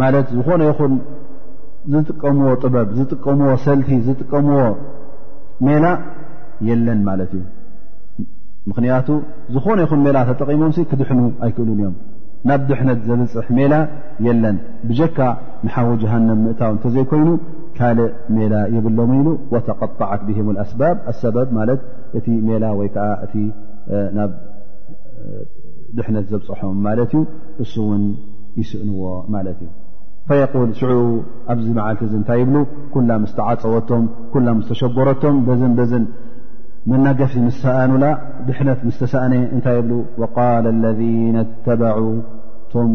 ማለት ዝኾነ ይኹን ዝጥቀምዎ ጥበብ ዝጥቀምዎ ሰልቲ ዝጥቀምዎ ሜላ የለን ማለት እዩ ምኽንያቱ ዝኾነ ይኹን ሜላ ተጠቒሞም ክድሕኑ ኣይክእሉን እዮም ናብ ድሕነት ዘብፅሕ ሜላ የለን ብጀካ ንሓዊ ጀሃንም ምእታው እንተዘይኮይኑ ካልእ ሜላ የብሎም ኢሉ ወተቐጣዓት ብሂም ኣስባብ ኣሰበብ ማለት እቲ ሜላ ወይ ከዓ እቲ ናብ ድሕነት ዘብፅሖም ማለት እዩ እሱ ውን ይስእንዎ ማለት እዩ ፈየል ሽዑ ኣብዚ መዓልቲ እዚ እንታይ ይብሉ ኩላ ምስ ተዓፀወቶም ኩላ ምስ ተሸጎረቶም በዝን በዝን መናገፊ ምስ ሰኣኑላ ድሕነት ምስ ተሰእነ እንታይ ይብሉ ወቃል ለذ ተበዑ ቶም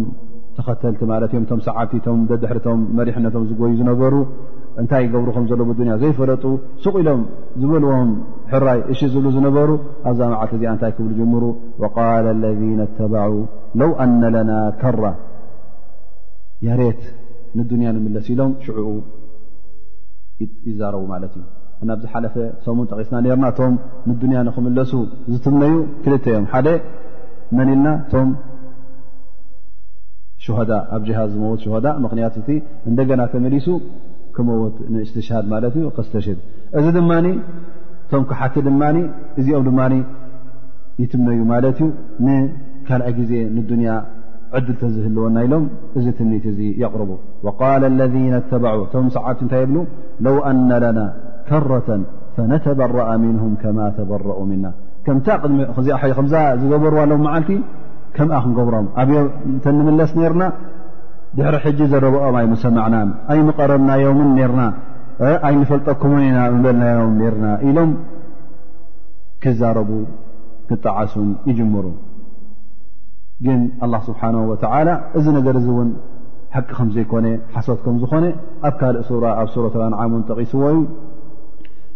ተኸተልቲ ማለት እዮም ቶም ሰዓብቲ ቶም ደድሕርቶም መሪሕነቶም ዝጎዩ ዝነበሩ እንታይ ይገብሩ ከም ዘለ ብዱንያ ዘይፈለጡ ሱቕ ኢሎም ዝበልዎም ሕራይ እሺ ዝብሉ ዝነበሩ ኣብዛ መዓልቲ እዚኣ እንታይ ክብሉ ጀምሩ ወቃል ለذ ተበዑ ለው ኣነ ለና ከራ ያሬት ንዱንያ ንምለስ ኢሎም ሽዑኡ ይዛረቡ ማለት እዩ ናብ ዝሓለፈ ሰሙን ጠቂስና ነርና እቶም ንዱንያ ንክምለሱ ዝትምነዩ ክልተ እዮም ሓደ መን ኢልና እቶም ሸሃዳ ኣብ ጅሃዝ ዝመውት ሸሃዳ ምክንያቱ እቲ እንደገና ተመሊሱ ክመውት ንእስትሻሃድ ማለት እዩ ክስተሽድ እዚ ድማ እቶም ክሓቲ ድማ እዚኦም ድማ ይትምነዩ ማለት እዩ ካልኣይ ግዜ ንዱንያ ዕድል ተዝህልወና ኢሎም እዚ ትምኒት እዚ የቕርቡ ቃል ለذ ተበዑ እቶም ሰዓብቲ እንታይ የብሉ ለው ኣነ ለና ከረተ ፈነተበረኣ ምንሁም ከማ ተበረኡ ምና ከምታ ቅድሚ ክዚኣ ሓ ከምዛ ዝገበርዋ ሎም መዓልቲ ከምኣ ክንገብሮም ኣብዮ እንተ ንምለስ ነርና ድሕሪ ሕጂ ዘረብኦም ኣይምሰማዕናን ኣይምቐረብናዮምን ነርና ኣይንፈልጠኩምን ኢና ምበልናዮም ነርና ኢሎም ክዛረቡ ክጠዓሱን ይጅምሩ ግን ኣላ ስብሓን ወተላ እዚ ነገር እዚ እውን ሓቂ ከም ዘይኮነ ሓሶት ከም ዝኾነ ኣብ ካልእ ሱራ ኣብ ሱረት ኣንዓም ውን ጠቒስዎ እዩ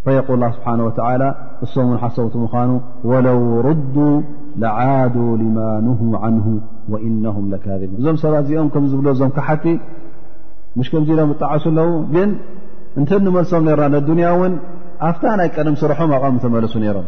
ፈየቁል ላ ስብሓን ወተላ እሶም ውን ሓሰውቲ ምዃኑ ወለው ርዱ ለዓዱ ልማ ንሁ ዓንሁ ወኢነሁም ለካዚቡን እዞም ሰባት እዚኦም ከም ዝብሎ እዞም ክሓቲ ምሽ ከምዚ ኢሎም ዝጣዓሱ ኣለዉ ግን እንተ ንመልሶም ነርና ንኣዱንያ እውን ኣፍታ ናይ ቀደም ስርሖም ኣቐም ተመለሱ ነይሮም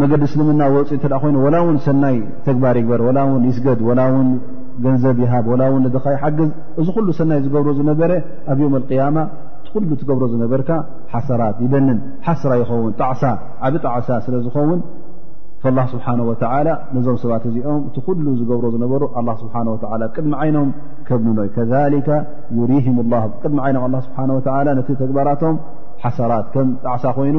መገዲ እስልምና ወፅ እተ ኮይኑ ወላ እውን ሰናይ ተግባር ይግበር ወላ ውን ይስገድ ወላ ውን ገንዘብ ይሃብ ወላ ውን ንድኻ ይሓግዝ እዚ ኩሉ ሰናይ ዝገብሮ ዝነበረ ኣብ ዮም ኣልቅያማ ትኩሉ ትገብሮ ዝነበርካ ሓሰራት ይበንን ሓስራ ይኸውን ጣዕሳ ዓብ ጣዕሳ ስለ ዝኸውን ላ ስብሓን ወተላ ነዞም ሰባት እዚኦም እቲ ኩሉ ዝገብሮ ዝነበሩ ኣላ ስብሓን ወላ ቅድሚ ዓይኖም ከብንኖ ዩ ከሊከ ዩሪህም ላ ቅድሚ ዓይኖም ስብሓ ወላ ነቲ ተግባራቶም ሓሰራት ከም ጣዕሳ ኮይኑ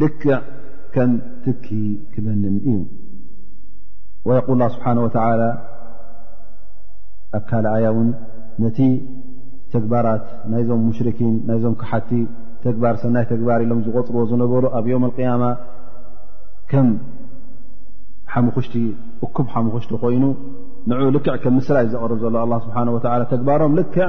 ልክዕ ከም ትኪ ክበንን እዩ ወየቁል ላ ስብሓን ወተላ ኣብ ካልእ ኣያ እውን ነቲ ተግባራት ናይዞም ሙሽርኪን ናይዞም ክሓቲ ተግባር ሰናይ ተግባር ኢሎም ዝቆፅርዎ ዝነበሩ ኣብ ዮም ቅያማ ከም ሓሙክሽቲ እኩብ ሓሙክሽቲ ኮይኑ ንዑ ልክዕ ከም ምስራይ ዘቕርብ ዘሎ ኣላ ስብሓን ወላ ተግባሮም ልክዕ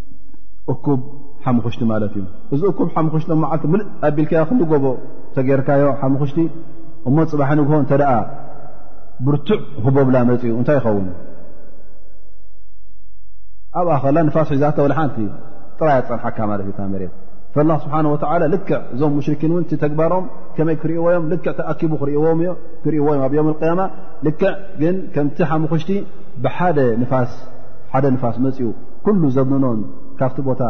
እኩብ ሓሙኹሽቲ ማለት እዩ እዚ እኩብ ሓሙኹሽቲ መዓልቲ ምልእ ኣቢልካዮ ክንዲ ጎቦ ተገይርካዮ ሓሙኹሽቲ እሞ ፅባሕ ንግሆ እንተ ደኣ ብርቱዕ ህቦብላ መፅኡ እንታይ ይኸውን ኣብኣ ከላ ንፋስ ሒዛተ ወላ ሓንቲ ጥራይ ኣፀንሓካ ማለት እዩ መሬት ላ ስብሓን ወተላ ልክዕ እዞም ሙሽርኪን እውን ተግባሮም ከመይ ክርእዎ ዮም ልክዕ ተኣኪቡ ክርእዎ ክርእዎ እዮም ኣብ ዮም ቅያማ ልክዕ ግን ከምቲ ሓሙኹሽቲ ብሓደ ንፋስ ሓደ ንፋስ መፅኡ ኩሉ ዘብንኖን ካብቲ ቦታ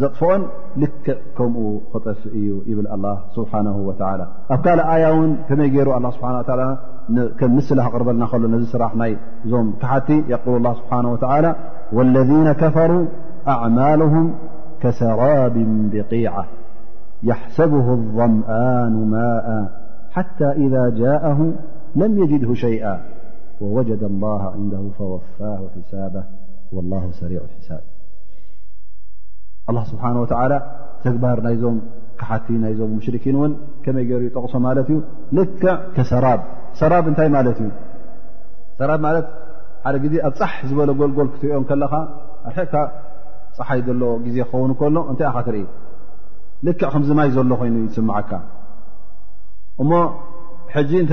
زطفن لك كم خطف يبل الله سبحانه وتعالى أف كل آيا ون كمي ير الله سبحانه وتعالى كم مسلهقربلنا له نذ سرح ي م كت يقول الله سبحانه وتعالى والذين كفروا أعمالهم كسراب بقيعة يحسبه الضمان ماءا حتى إذا جاءه لم يجده شيئا ووجد الله عنده فوفاه حسابه ወላሁ ሰሪዑ ሒሳብ ኣላ ስብሓን ወተዓላ ተግባር ናይዞም ክሓቲ ናይዞም ሙሽርኪን እውን ከመይ ገይሩ ይጠቕሶ ማለት እዩ ልክዕ ከሰራብ ሰራብ እንታይ ማለት እዩ ሰራብ ማለት ሓደ ግዜ ኣብ ፃሕ ዝበለ ጎልጎል ክትሪኦም ከለኻ ኣርሕካ ፀሓይ ዘሎ ግዜ ክኸውን ከሎ እንታይ ኢኻ ትርኢ ልክዕ ከምዚ ማይ ዘሎ ኮይኑ ይስምዓካ እሞ ሕጂ እንተ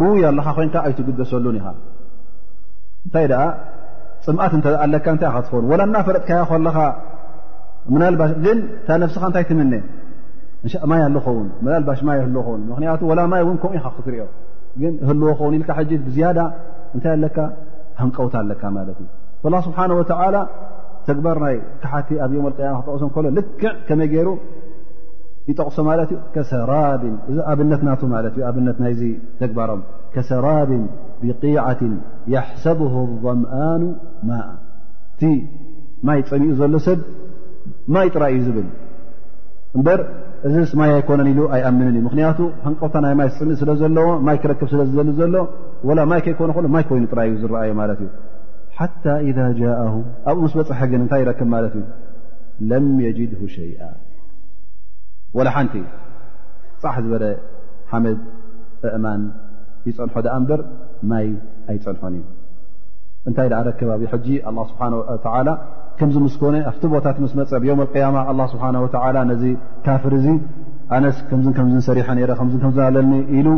ሩውይ ኣለኻ ኮይንካ ኣይትግደሰሉን ኢኻ እንታይ ደኣ ፅምኣት እተ ኣለካ እታይ ካ ትኸውን ወላ እናፈለጥካዮ ከለኻ ምናልባ ግን እታ ነብስኻ እንታይ ትምነ ማይ ኣሉ ኸውን ላልባሽ ማይ ህልዎ ኸውን ምክንያቱ ወላ ማይ እውን ከምኡ ኢካ ክትሪኦ ግን ህልዎ ኸውን ኢልካ ሕጂ ብዝያዳ እንታይ ኣለካ ሃንቀውታ ኣለካ ማለት እዩ ላ ስብሓን ወተላ ተግባር ናይ ክሓቲ ኣብ ዮም ያማ ክጠቕሶ ከሎ ልክዕ ከመይ ገይሩ ይጠቕሶ ማለት እዩ ከሰራብን እዚ ኣብነት ናቱ ማለት እዩ ኣብነት ናይዚ ተግባሮም ከሰራብን ብቂዓትን የሕሰብሁ ظምኣኑ ማእ እቲ ማይ ፀሚኡ ዘሎ ሰብ ማይ ጥራይ እዩ ዝብል እምበር እዚ ስ ማይ ኣይኮነን ኢሉ ኣይኣምንን እዩ ምክንያቱ ሃንቀውታ ናይ ማይ ፅምእ ስለ ዘለዎ ማይ ክረክብ ስለ ዝዘሊ ዘሎ ወላ ማይ ከይኮነ ከሎ ማይ ኮይኑ ጥራይ እዩ ዝረኣዩ ማለት እዩ ሓታ ኢዛ ጃእሁ ኣብኡ ምስ በፅሐ ግን እንታይ ይረክብ ማለት እዩ ለም የጅድሁ ሸይኣ ወላ ሓንቲ ፃሕ ዝበለ ሓመድ እእማን ይፀንሖ ዳኣ እምበር ማይ ኣይፀንሖን እዩ እንታይ ዳኣ ረከባብ ሕጂ ኣላ ስብሓን ወተላ ከምዚ ምስ ኮነ ኣብቲ ቦታት ምስ መፀ ብዮም ኣልቅያማ ኣላ ስብሓን ወተላ ነዚ ካፍር እዚ ኣነስ ከምዝ ከምዝን ሰሪሐ ነረ ከምዝ ከምዝ ኣለኒ ኢሉ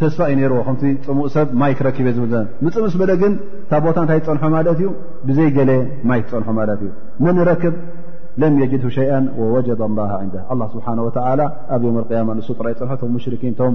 ተስፋ እዩ ነይርዎ ከምቲ ፅሙእ ሰብ ማይ ክረክብ እየ ዝብል ዘ ምፅ ምስ በለ ግን እታ ቦታ እንታይ ትፀንሖ ማለት እዩ ብዘይ ገለ ማይ ትፀንሖ ማለት እዩ መን ረክብ ለም የጅድ ሸይአ ወወጀ ላ ንዳ ኣላ ስብሓን ወተላ ኣብ ዮም ኣልቅያማ ንሱ ጥራይ ፀንሖ ቶም ሙሽርኪን ቶም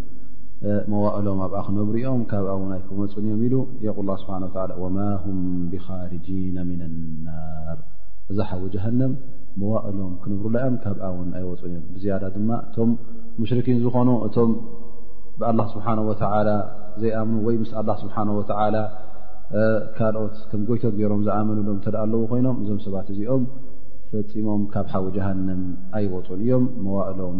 መዋእሎም ኣብኣ ክነብሩ እዮም ካብኣ ውን ኣይክመፁን እዮም ኢሉ የቁ ላ ስብሓን ላ ወማ ሁም ብኻርጂና ምና ናር እዛ ሓዊ ጀሃንም መዋእሎም ክነብሩላ እዮም ካብኣ ውን ኣይወፁን እዮም ብዝያዳ ድማ እቶም ሙሽርኪን ዝኾኑ እቶም ብኣላ ስብሓን ወተላ ዘይኣምኑ ወይ ምስ ኣላ ስብሓን ወተላ ካልኦት ከም ጎይቶት ገይሮም ዝኣመኑሎም እተ ኣለዉ ኮይኖም እዞም ሰባት እዚኦም ፈፂሞም ካብ ሓዊ ጀሃንም ኣይወፁን እዮም መዋእሎም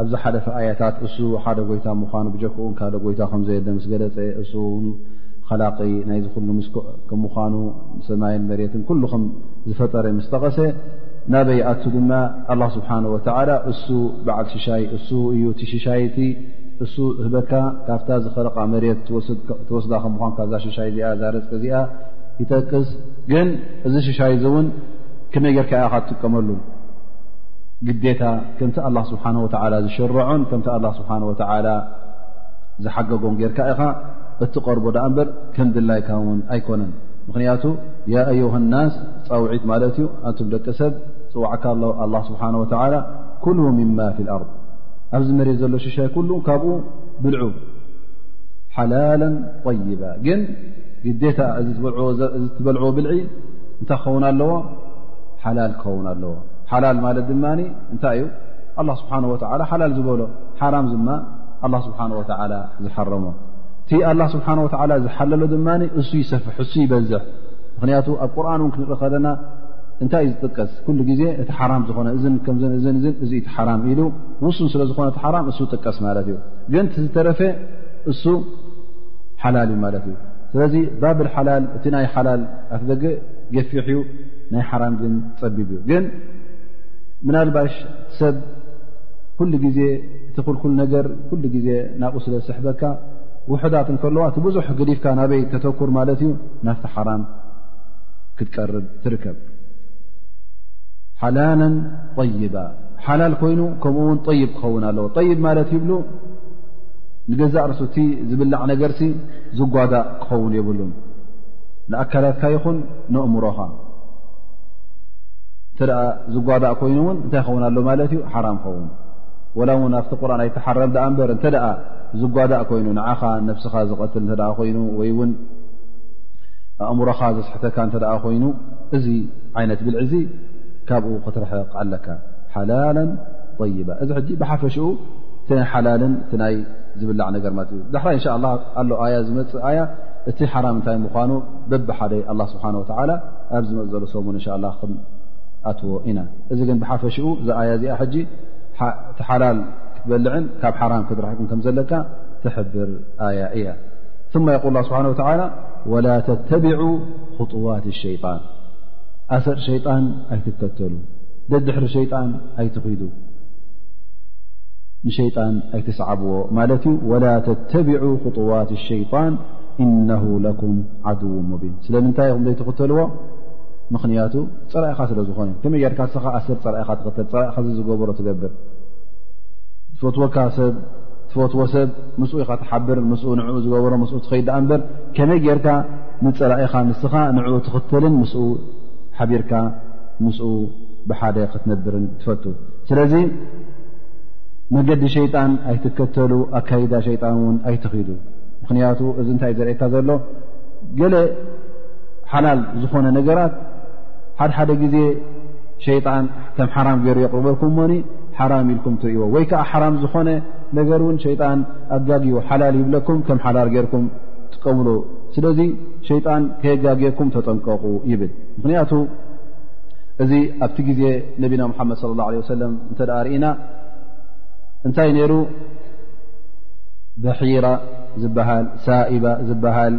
ኣብ ዝሓለፈ ኣያታት እሱ ሓደ ጎይታ ምዃኑ ብጀክኡ ካልእ ጎይታ ከም ዘየለ ምስ ገለጸ እሱ ን ኸላቂ ናይዚ ኩሉ ምስ ከም ምዃኑ ሰማይን መሬትን ኩሉ ከም ዝፈጠረ ምስ ጠቐሰ ናበይ ኣቱ ድማ ኣላ ስብሓን ወተዓላ እሱ በዓል ሽሻይ እሱ እዩ እቲ ሽሻይቲ እሱ ህበካ ካብታ ዝኸለቃ መሬት ትወስዳ ከም ምኳኑ ካብዛ ሽሻይ እዚኣ እዛ ርፅቂ እዚኣ ይጠቅስ ግን እዚ ሽሻይ እዚ እውን ክመይ ጌርካ ኢኻ ትጥቀመሉ ግዴታ ከምቲ ኣላ ስብሓን ወተዓላ ዝሸረዖን ከምቲ ኣላ ስብሓን ወተዓላ ዝሓገጎን ጌርካ ኢኻ እትቐርቦ ድኣ እምበር ከም ድላይካ እውን ኣይኮነን ምኽንያቱ ያ ኣዩሃ ናስ ፃውዒት ማለት እዩ ኣንቱም ደቂ ሰብ ፅዋዕካ ኣሎ ኣላ ስብሓን ወተዓላ ኩሉ ምማ ፊ ልኣርድ ኣብዚ መሬት ዘሎ ሽሻይ ኩሉ ካብኡ ብልዑ ሓላላ ጠይባ ግን ግዴታ እዚ ትበልዕዎ ብልዒ እንታይ ክኸውን ኣለዎ ሓላል ክኸውን ኣለዎ ሓላል ማለት ድማ እንታይ እዩ ኣላ ስብሓን ወተላ ሓላል ዝበሎ ሓራም ድማ ኣላ ስብሓን ወተላ ዝሓረሞ እቲ ኣላ ስብሓን ወተላ ዝሓለሎ ድማ እሱ ይሰፍሕ እሱ ይበዝሕ ምክንያቱ ኣብ ቁርን እውን ክንርኢ ከለና እንታይ እዩ ዝጥቀስ ኩሉ ግዜ እቲ ሓራም ዝኾነ እዚ ከምዘ እዚ እዚ እቲ ሓራም ኢሉ ውሱን ስለ ዝኾነ እቲ ሓራም እሱ ጥቀስ ማለት እዩ ግን እቲ ዝተረፈ እሱ ሓላል እዩ ማለት እዩ ስለዚ ባብል ሓላል እቲ ናይ ሓላል ኣፍደገ ገፊሕ እዩ ናይ ሓራም ግን ፀቢብ እዩ ግን ምናልባሽ ሰብ ኩሉ ግዜ እቲ ኩልኩል ነገር ኩሉ ግዜ ናብኡ ስለ ዝስሕበካ ውሑዳት እንከለዋ እቲ ብዙሕ ግዲፍካ ናበይ ከተኩር ማለት እዩ ናፍቲ ሓራም ክትቀርብ ትርከብ ሓላላ ይባ ሓላል ኮይኑ ከምኡ ውን ጠይብ ክኸውን ኣለዎ ጠይብ ማለት ይብሉ ንገዛእ ርሱ እቲ ዝብላዕ ነገርሲ ዝጓዳእ ክኸውን የብሉን ንኣካላትካ ይኹን ነእምሮኻ እተ ዝጓዳእ ኮይኑ እውን እንታይ ይኸውን ኣሎ ማለት እዩ ሓራም ኸውን ወላ እውን ኣብቲ ቁርን ኣይተሓረም ኣ እበር እተ ዝጓዳእ ኮይኑ ንዓኻ ነብስኻ ዝቐትል እተ ኮይኑ ወይ ውን ኣእምሮኻ ዘስሕተካ እተ ኮይኑ እዚ ዓይነት ብልዕ ዚ ካብኡ ክትርሕቕ ኣለካ ሓላላ ይባ እዚ ሕጂ ብሓፈሽኡ ናይ ሓላልን እቲ ናይ ዝብላዕ ነገር ማለት እዩ ዳሕራይ እንሻ ላ ኣሎ ኣያ ዝመፅእ ኣያ እቲ ሓራም እንታይ ምኳኑ በብሓደ ኣላ ስብሓን ወተዓላ ኣብ ዝመፅ ዘሎ ሰሙን እንሻ ላ ክንኣትዎ ኢና እዚ ግን ብሓፈሽኡ እዛ ኣያ እዚኣ ሕጂ ሓላል ክትበልዕን ካብ ሓራም ክትረሕቅን ከም ዘለካ ትሕብር ኣያ እያ ማ የቁል ላ ስብሓን ወተላ ወላ ተተቢዑ ክጡዋት ሸይጣን ኣሰር ሸይጣን ኣይትከተሉ ደድሕሪ ሸይጣን ኣይትኺዱ ንሸይጣን ኣይትስዓብዎ ማለት እዩ ወላ ተተቢዑ ክጡዋት ሸይጣን እነሁ ለኩም ዓድው ሙቢን ስለምንታይ ኹም ዘይትኽተልዎ ምኽንያቱ ፀላኢኻ ስለ ዝኾነ ከመይ ጌርካ ሰኻ ኣሰር ፀላኢኻ ትኽተል ፀላኢኻ ዚ ዝገበሮ ትገብር ትፈትወካ ሰብ ትፈትዎ ሰብ ምስኡ ኢኻ ትሓብር ምስ ንዕኡ ዝገበሮ ምስ ትኸይድ ዳኣ እምበር ከመይ ጌርካ ንፀላኢኻ ንስኻ ንዕኡ ትኽተልን ምስኡ ሓቢርካ ምስኡ ብሓደ ክትነብርን ትፈቱ ስለዚ መገዲ ሸይጣን ኣይትከተሉ ኣካይዳ ሸይጣን እውን ኣይትኺዱ ምክንያቱ እዚ እንታይ ዘርእካ ዘሎ ገለ ሓላል ዝኾነ ነገራት ሓደሓደ ግዜ ሸይጣን ከም ሓራም ገይሩ የቕርበልኩም ሞኒ ሓራም ኢልኩም ትርእዎ ወይ ከዓ ሓራም ዝኾነ ነገር እውን ሸይጣን ኣጋግዩ ሓላል ይብለኩም ከም ሓላል ገርኩም ጥቀምሉ ስለዚ ሸይጣን ከየጋግየኩም ተጠንቀቑ ይብል ምክንያቱ እዚ ኣብቲ ግዜ ነቢና ሙሓመድ ለ ላ ለ ወሰለም እንተደኣ ርኢና እንታይ ነይሩ በሒራ ዝበሃል ሳኢባ ዝበሃል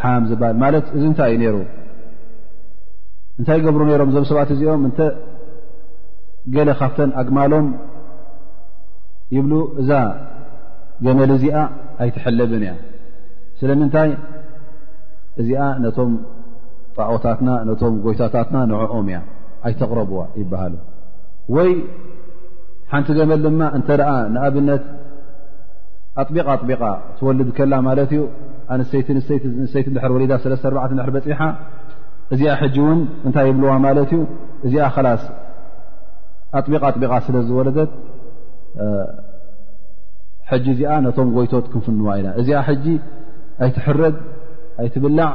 ሓም ዝበሃል ማለት እዚ እንታይ እዩ ነይሩ እንታይ ገብሩ ነይሮም እዞም ሰባት እዚኦም እንተ ገለ ካብተን ኣግማሎም ይብሉ እዛ ገመል እዚኣ ኣይትሐለብን እያ ስለምንታይ እዚኣ ነቶም ጣዖታትና ነቶም ጎይታታትና ንዕኦም እያ ኣይተቕረብዋ ይበሃሉ ወይ ሓንቲ ገመል ድማ እንተ ንኣብነት ኣጥቢቓ ኣጥቢቓ ትወልድ ከላ ማለት እዩ ኣንሰይቲ ንሰይቲ ድር ወሊዳ ሰለስተ ኣርባዕተ ድር በፂሓ እዚኣ ሕጂ እውን እንታይ ይብልዋ ማለት እዩ እዚኣ ከላስ ኣጥቢቓ ኣጥቢቓ ስለ ዝወለደት ሕጂ እዚኣ ነቶም ጎይቶት ክንፍንዋ ኢና እዚኣ ሕጂ ኣይትሕረድ ኣይትብላዕ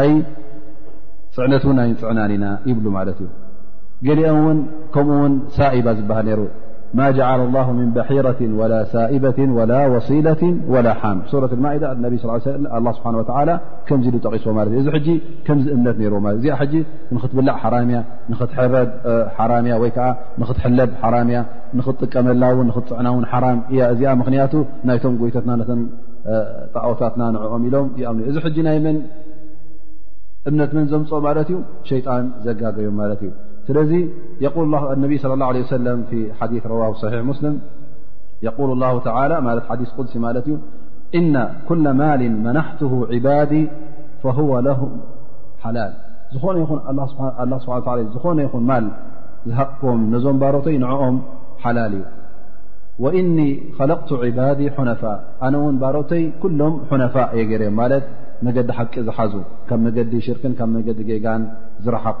ኣይ ፅዕነት እውን ኣይንፅዕናን ኢና ይብሉ ማለት እዩ ገሊኦም እውን ከምኡ ውን ሳኢባ ዝበሃል ነይሩ ማ ጀዓለ ላሁ ምን በሒረት ወላ ሳኢበት ወላ ወሲለት ወላ ሓም ሱረት ማኢዳ ነ ስ ላ ስብሓ ወላ ከምዚ ኢሉ ጠቂስዎ ማለት እዩ እዚ ሕጂ ከምዚ እምነት ነይርዎ ማለት እዚኣ ሕጂ ንኽትብላዕ ሓራምያ ንኽትሕረድ ሓራምያ ወይ ከዓ ንኽትሕለብ ሓራምያ ንኽትጥቀመላ ውን ንኽትፅዕና ውን ሓራም እያ እዚኣ ምኽንያቱ ናይቶም ጎይተትና ነተን ጣዖታትና ንዕኦም ኢሎም ይኣም እዚ ሕጂ ናይ መን እምነት መን ዘምፅኦ ማለት እዩ ሸይጣን ዘጋገዮም ማለት እዩ ስለዚ የል ነቢ صለ ላه ለ ሰለም ሓዲ ረዋ صሒሕ ሙስልም የል ላ ተላ ማለት ሓዲ ቅድሲ ማለት እዩ እና ኩለ ማል መናሕት ዕባዲ ፈሁወ ለሁ ሓላል ዝኾነ ይኹን ስብሓ ዝኾነ ይኹን ማል ዝሃቅኩም ነዞም ባሮተይ ንዕኦም ሓላል እዩ ወእኒ ኸለቕቱ ዕባዲ ሑነፋ ኣነ እውን ባሮተይ ኩሎም ሑነፋ እየ ገይርዮም ማለት መገዲ ሓቂ ዝሓዙ ካብ መገዲ ሽርክን ካብ መገዲ ጌጋን ዝረሓቑ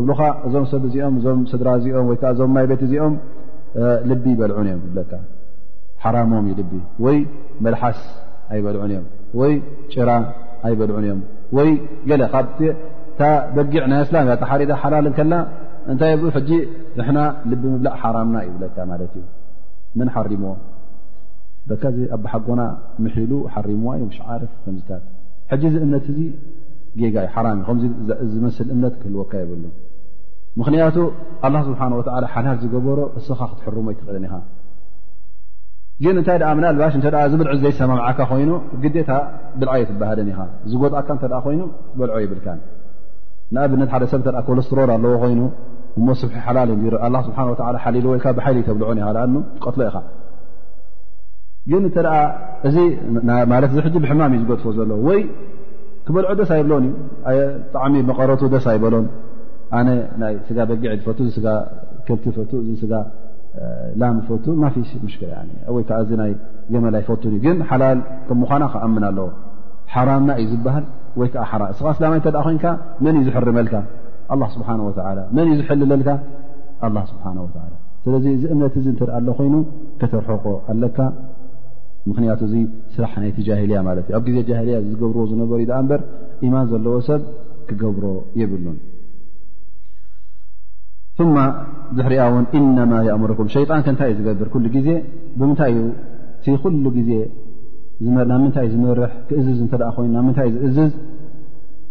እብሉኻ እዞም ሰብ እዚኦም እዞም ስድራ እዚኦም ወይ ከዓ እዞም ማይ ቤት እዚኦም ልቢ ይበልዑን እዮም ይብለካ ሓራሞም ዩ ልቢ ወይ መልሓስ ኣይበልዑን እዮም ወይ ጭራ ኣይበልዑን እዮም ወይ ገለ ካብቲ እታ በጊዕ ናይ ኣስላም እያ ተሓሪዳ ሓላል ከላ እንታይ የብኡ ሕጂ ንሕና ልቢ ምብላእ ሓራምና ይብለካ ማለት እዩ ምን ሓሪምዎ በካዚ ኣባሓጎና ምሒሉ ሓሪምዋ ዩ ሽ ዓርፍ ከምዝታት ሕጂ እዚ እምነት እዚ ጌጋ ዩ ሓራም ዩ ከምዚ ዝመስል እምነት ክህልወካ የብሉ ምኽንያቱ ኣላ ስብሓን ወላ ሓላል ዝገበሮ እስኻ ክትሕርሞ ኣይትኽእልን ኢኻ ግን እንታይ ደኣ ምናልባሽ እተ ዝብልዑ ዘይሰማምዓካ ኮይኑ ግዴታ ብልዓ የትበሃልን ኢኻ ዝጎድእካ እተ ኮይኑ ትበልዖ ይብልካን ንኣብነት ሓደ ሰብ ተ ኮለስትሮር ኣለዎ ኮይኑ እሞ ስብሒ ሓላል እ ኣ ስብሓ ሓሊሉ ወልካ ብሓይሊ ተብልዑን ኢኻ ኣ ትቀትሎ ኢኻ ግን እተ እዚ ማለት እዚ ሕጂ ብሕማም እዩ ዝገድፎ ዘሎ ወይ ክበልዖ ደስ ኣይብሎን እዩ ጣዕሚ መቐረቱ ደስ ኣይበሎን ኣነ ናይ ስጋ በጊዕ ዝፈቱ እዚ ስጋ ከብቲ ፈቱ እዚ ስጋ ላም ፈቱ ማፊሽ ምሽከ ወይ ከዓ እዚ ናይ ገመል ኣይፈቱን እዩ ግን ሓላል ከም ምዃና ክኣምን ኣለዎ ሓራምና እዩ ዝበሃል ወይ ከዓ ሓራ እስኻ ስላማይ እተ ኮይንካ መን እዩ ዝሕርመልካ ኣላ ስብሓን ወተላ መን እዩ ዝሕልለልካ ኣላ ስብሓን ወላ ስለዚ እዚ እምነት እዚ እንተ ኣሎ ኮይኑ ከተርሕቆ ኣለካ ምክንያቱ እዚ ስራሕ ናይቲ ጃሂልያ ማለት እዩ ኣብ ግዜ ጃሂልያ ዝገብርዎ ዝነበሩ ዩ ዳኣ እምበር ኢማን ዘለዎ ሰብ ክገብሮ የብሉን ማ ድሕሪኣ እውን እነማ የእምርኩም ሸይጣን ከንታይ እዩ ዝገብር ኩሉ ግዜ ብምንታይ እዩ እቲ ኩሉ ግዜ ናብ ምንታይ ዝመርሕ ክእዝዝ እተ ኮይኑ ናብ ምንታይ ዝእዝዝ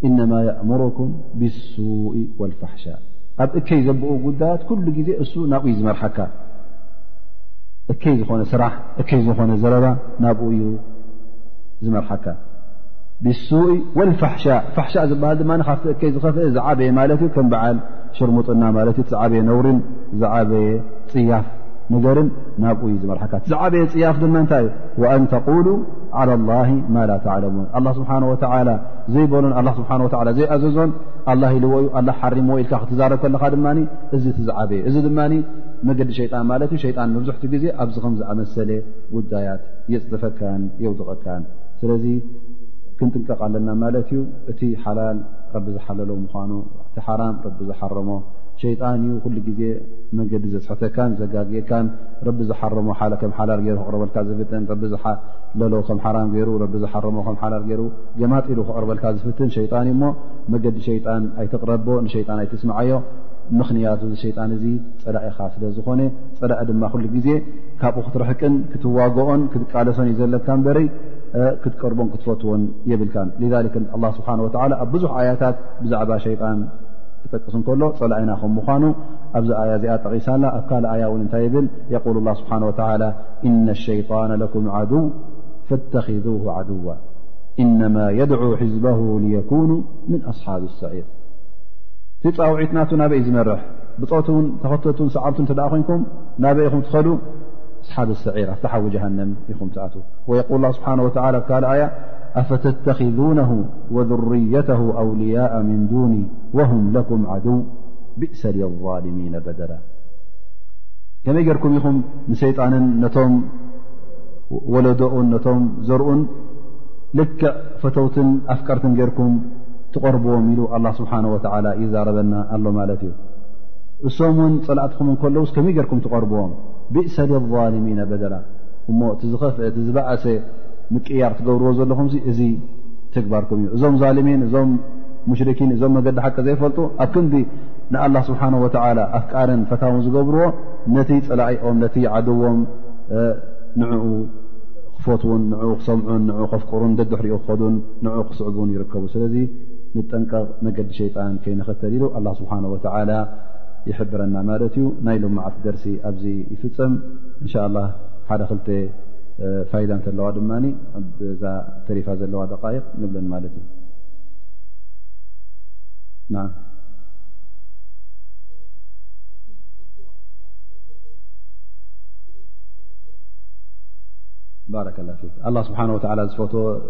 እነማ የእምርኩም ብሱኢ ወልፋሕሻ ኣብ እከይ ዘብኡ ጉዳያት ኩሉ ግዜ እሱ ናብኡዩ ዝመርሓካ እከይ ዝኾነ ስራሕ እከይ ዝኾነ ዘረባ ናብኡ እዩ ዝመርሓካ ብሱኢ ወልፋሕሻ ፋሕሻ ዝበሃል ድማ ካብቲ እከይ ዝኸፍአ ዝዓበየ ማለት እዩ ከም በዓል ሽርሙጥና ማለት እዩ ዝዓበየ ነውሪን ዝዓበየ ፅያፍ ነገርን ናብኡ እዩ ዝመርሓካ እቲ ዝዓበየ ፅያፍ ድማ እንታይ እዩ ኣን ተቁሉ ዓላ ላ ማ ላ ተዕለሙን ኣላ ስብሓን ወተላ ዘይበሉን ኣላ ስብሓን ወላ ዘይኣዘዞን ኣላ ኢልዎ እዩ ኣላ ሓሪምዎ ኢልካ ክትዛረብ ከለኻ ድማ እዚ እቲ ዝዓበየ እዚ ድማ መገዲ ሸጣን ማለት ዩ ሸጣን መብዝሕትኡ ግዜ ኣብዚ ከም ዝኣመሰለ ጉዳያት የፅድፈካን የውድቐካን ስለዚ ክንጥንቀቕ ኣለና ማለት እዩ እቲ ሓላል ረቢ ዝሓለሎ ምኳኑ እቲ ሓራም ረቢ ዝሓረሞ ሸጣን እዩ ኩሉ ግዜ መንገዲ ዘስሕተካን ዘጋግየካን ረቢ ዝሓረሞ ከም ሓላል ገይሩ ክቕርበልካ ዝፍትን ቢ ዝሓለሎ ከም ሓራም ገይሩ ቢ ዝሓረሞ ከም ሓላል ገይሩ ገማጢሉ ክቕርበልካ ዝፍትን ሸጣን እዩሞ መገዲ ሸጣን ኣይትቕረቦ ንሸጣን ኣይትስምዓዮ ምኽንያቱ እዚ ሸይጣን እዚ ፀላኢኻ ስለ ዝኾነ ፀላኢ ድማ ኩሉ ግዜ ካብኡ ክትርሕቅን ክትዋግኦን ክትቃለሶን እዩ ዘለካ በረይ ክትቀርቦን ክትፈትዎን የብልካን ላ ስብሓ ወላ ኣብ ብዙሕ ኣያታት ብዛዕባ ሸይጣን ክጠቅስ እንከሎ ፀላኢና ከም ምኳኑ ኣብዚ ኣያ እዚኣ ጠቒሳላ ኣብ ካልእ ኣያ እውን እንታይ ይብል የቁል ላ ስብሓ ወላ እነ ሸይጣን ለኩም ዓድው ፈተኪዙ ዓድዋ እነማ የድዑ ሕዝበሁ ንየኩኑ ምን ኣስሓብ ሰዒር እቲ ፃውዒት ናቱ ናበይ እዩ ዝመርሕ ብፆቱን ተኸተቱን ሰዓብቱ እተ ኮይንኩም ናበይ ኢኹም ትኸዱ ኣስሓብ ሰዒር ኣብቲ ሓዊ ጀሃንም ኢኹም ትኣት ወየል ስብሓ ወ ካል ኣያ ኣፈተተኪዱነ ወذርየተ ኣውልያء ምን ዱኒ ወሁም ለኩም ዓድው ብእሰ ظልሚነ በደላ ከመይ ጌርኩም ኢኹም ንሰይጣንን ነቶም ወለዶኡን ነቶም ዘርኡን ልክዕ ፈተውትን ኣፍቀርትን ጌርኩም ትቐርብዎም ኢሉ ኣላ ስብሓን ወተዓላ ይዛረበና ኣሎ ማለት እዩ እሶም እውን ፀላእትኹም እንከለውስ ከመይ ጌርኩም ትቐርብዎም ብእሰ ልልሚና በደላ እሞ እቲ ዝኸፍአ እቲ ዝበእሰ ምቅያር ትገብርዎ ዘለኹም እዚ ተግባርኩም እዩ እዞም ዛልሚን እዞም ሙሽርኪን እዞም መገዲ ሓቂ ዘይፈልጡ ኣብ ክንዲ ንኣላ ስብሓን ወተዓላ ኣፍቃርን ፈታውን ዝገብርዎ ነቲ ፀላኢኦም ነቲ ዓድዎም ንኡ ክፈትውን ንኡ ክሰምዑን ንኡ ከፍቅሩን ደድሕሪኡ ክኸዱን ንዑ ክስዕቡን ይርከቡ ስለዚ ንጠንቀቕ መገዲ ሸይጣን ከይንኸተል ኢሉ ኣላ ስብሓን ወተላ ይሕብረና ማለት እዩ ናይ ሎም መዓልቲ ደርሲ ኣብዚ ይፍፀም እንሻ ላ ሓደ ክልተ ፋይዳ እንተለዋ ድማ ኣዛ ተሪፋ ዘለዋ ደቃይቕ ንብለን ማለት እዩ ባረከላ ፊክ ኣላ ስብሓን ወተላ ዝፈትዎ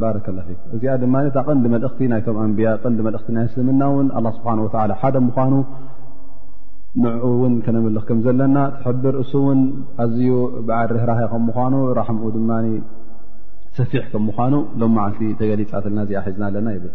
ባረከ ላ ፊክ እዚኣ ድማ እታ ቀንዲ መልእኽቲ ናይቶም ኣንብያ ቀንዲ መልእኽቲ ናይ እስልምና እውን ኣላ ስብሓን ወላ ሓደ ምኳኑ ንዕኡ እውን ከነምልኽ ከም ዘለና ትሕብር እሱ እውን ኣዝዩ በዓል ርህራሀ ከም ምኳኑ ራሕምኡ ድማ ሰፊሕ ከም ምኳኑ ሎም መዓልቲ ተገሊፃትልና እዚኣ ሒዝና ኣለና ይብል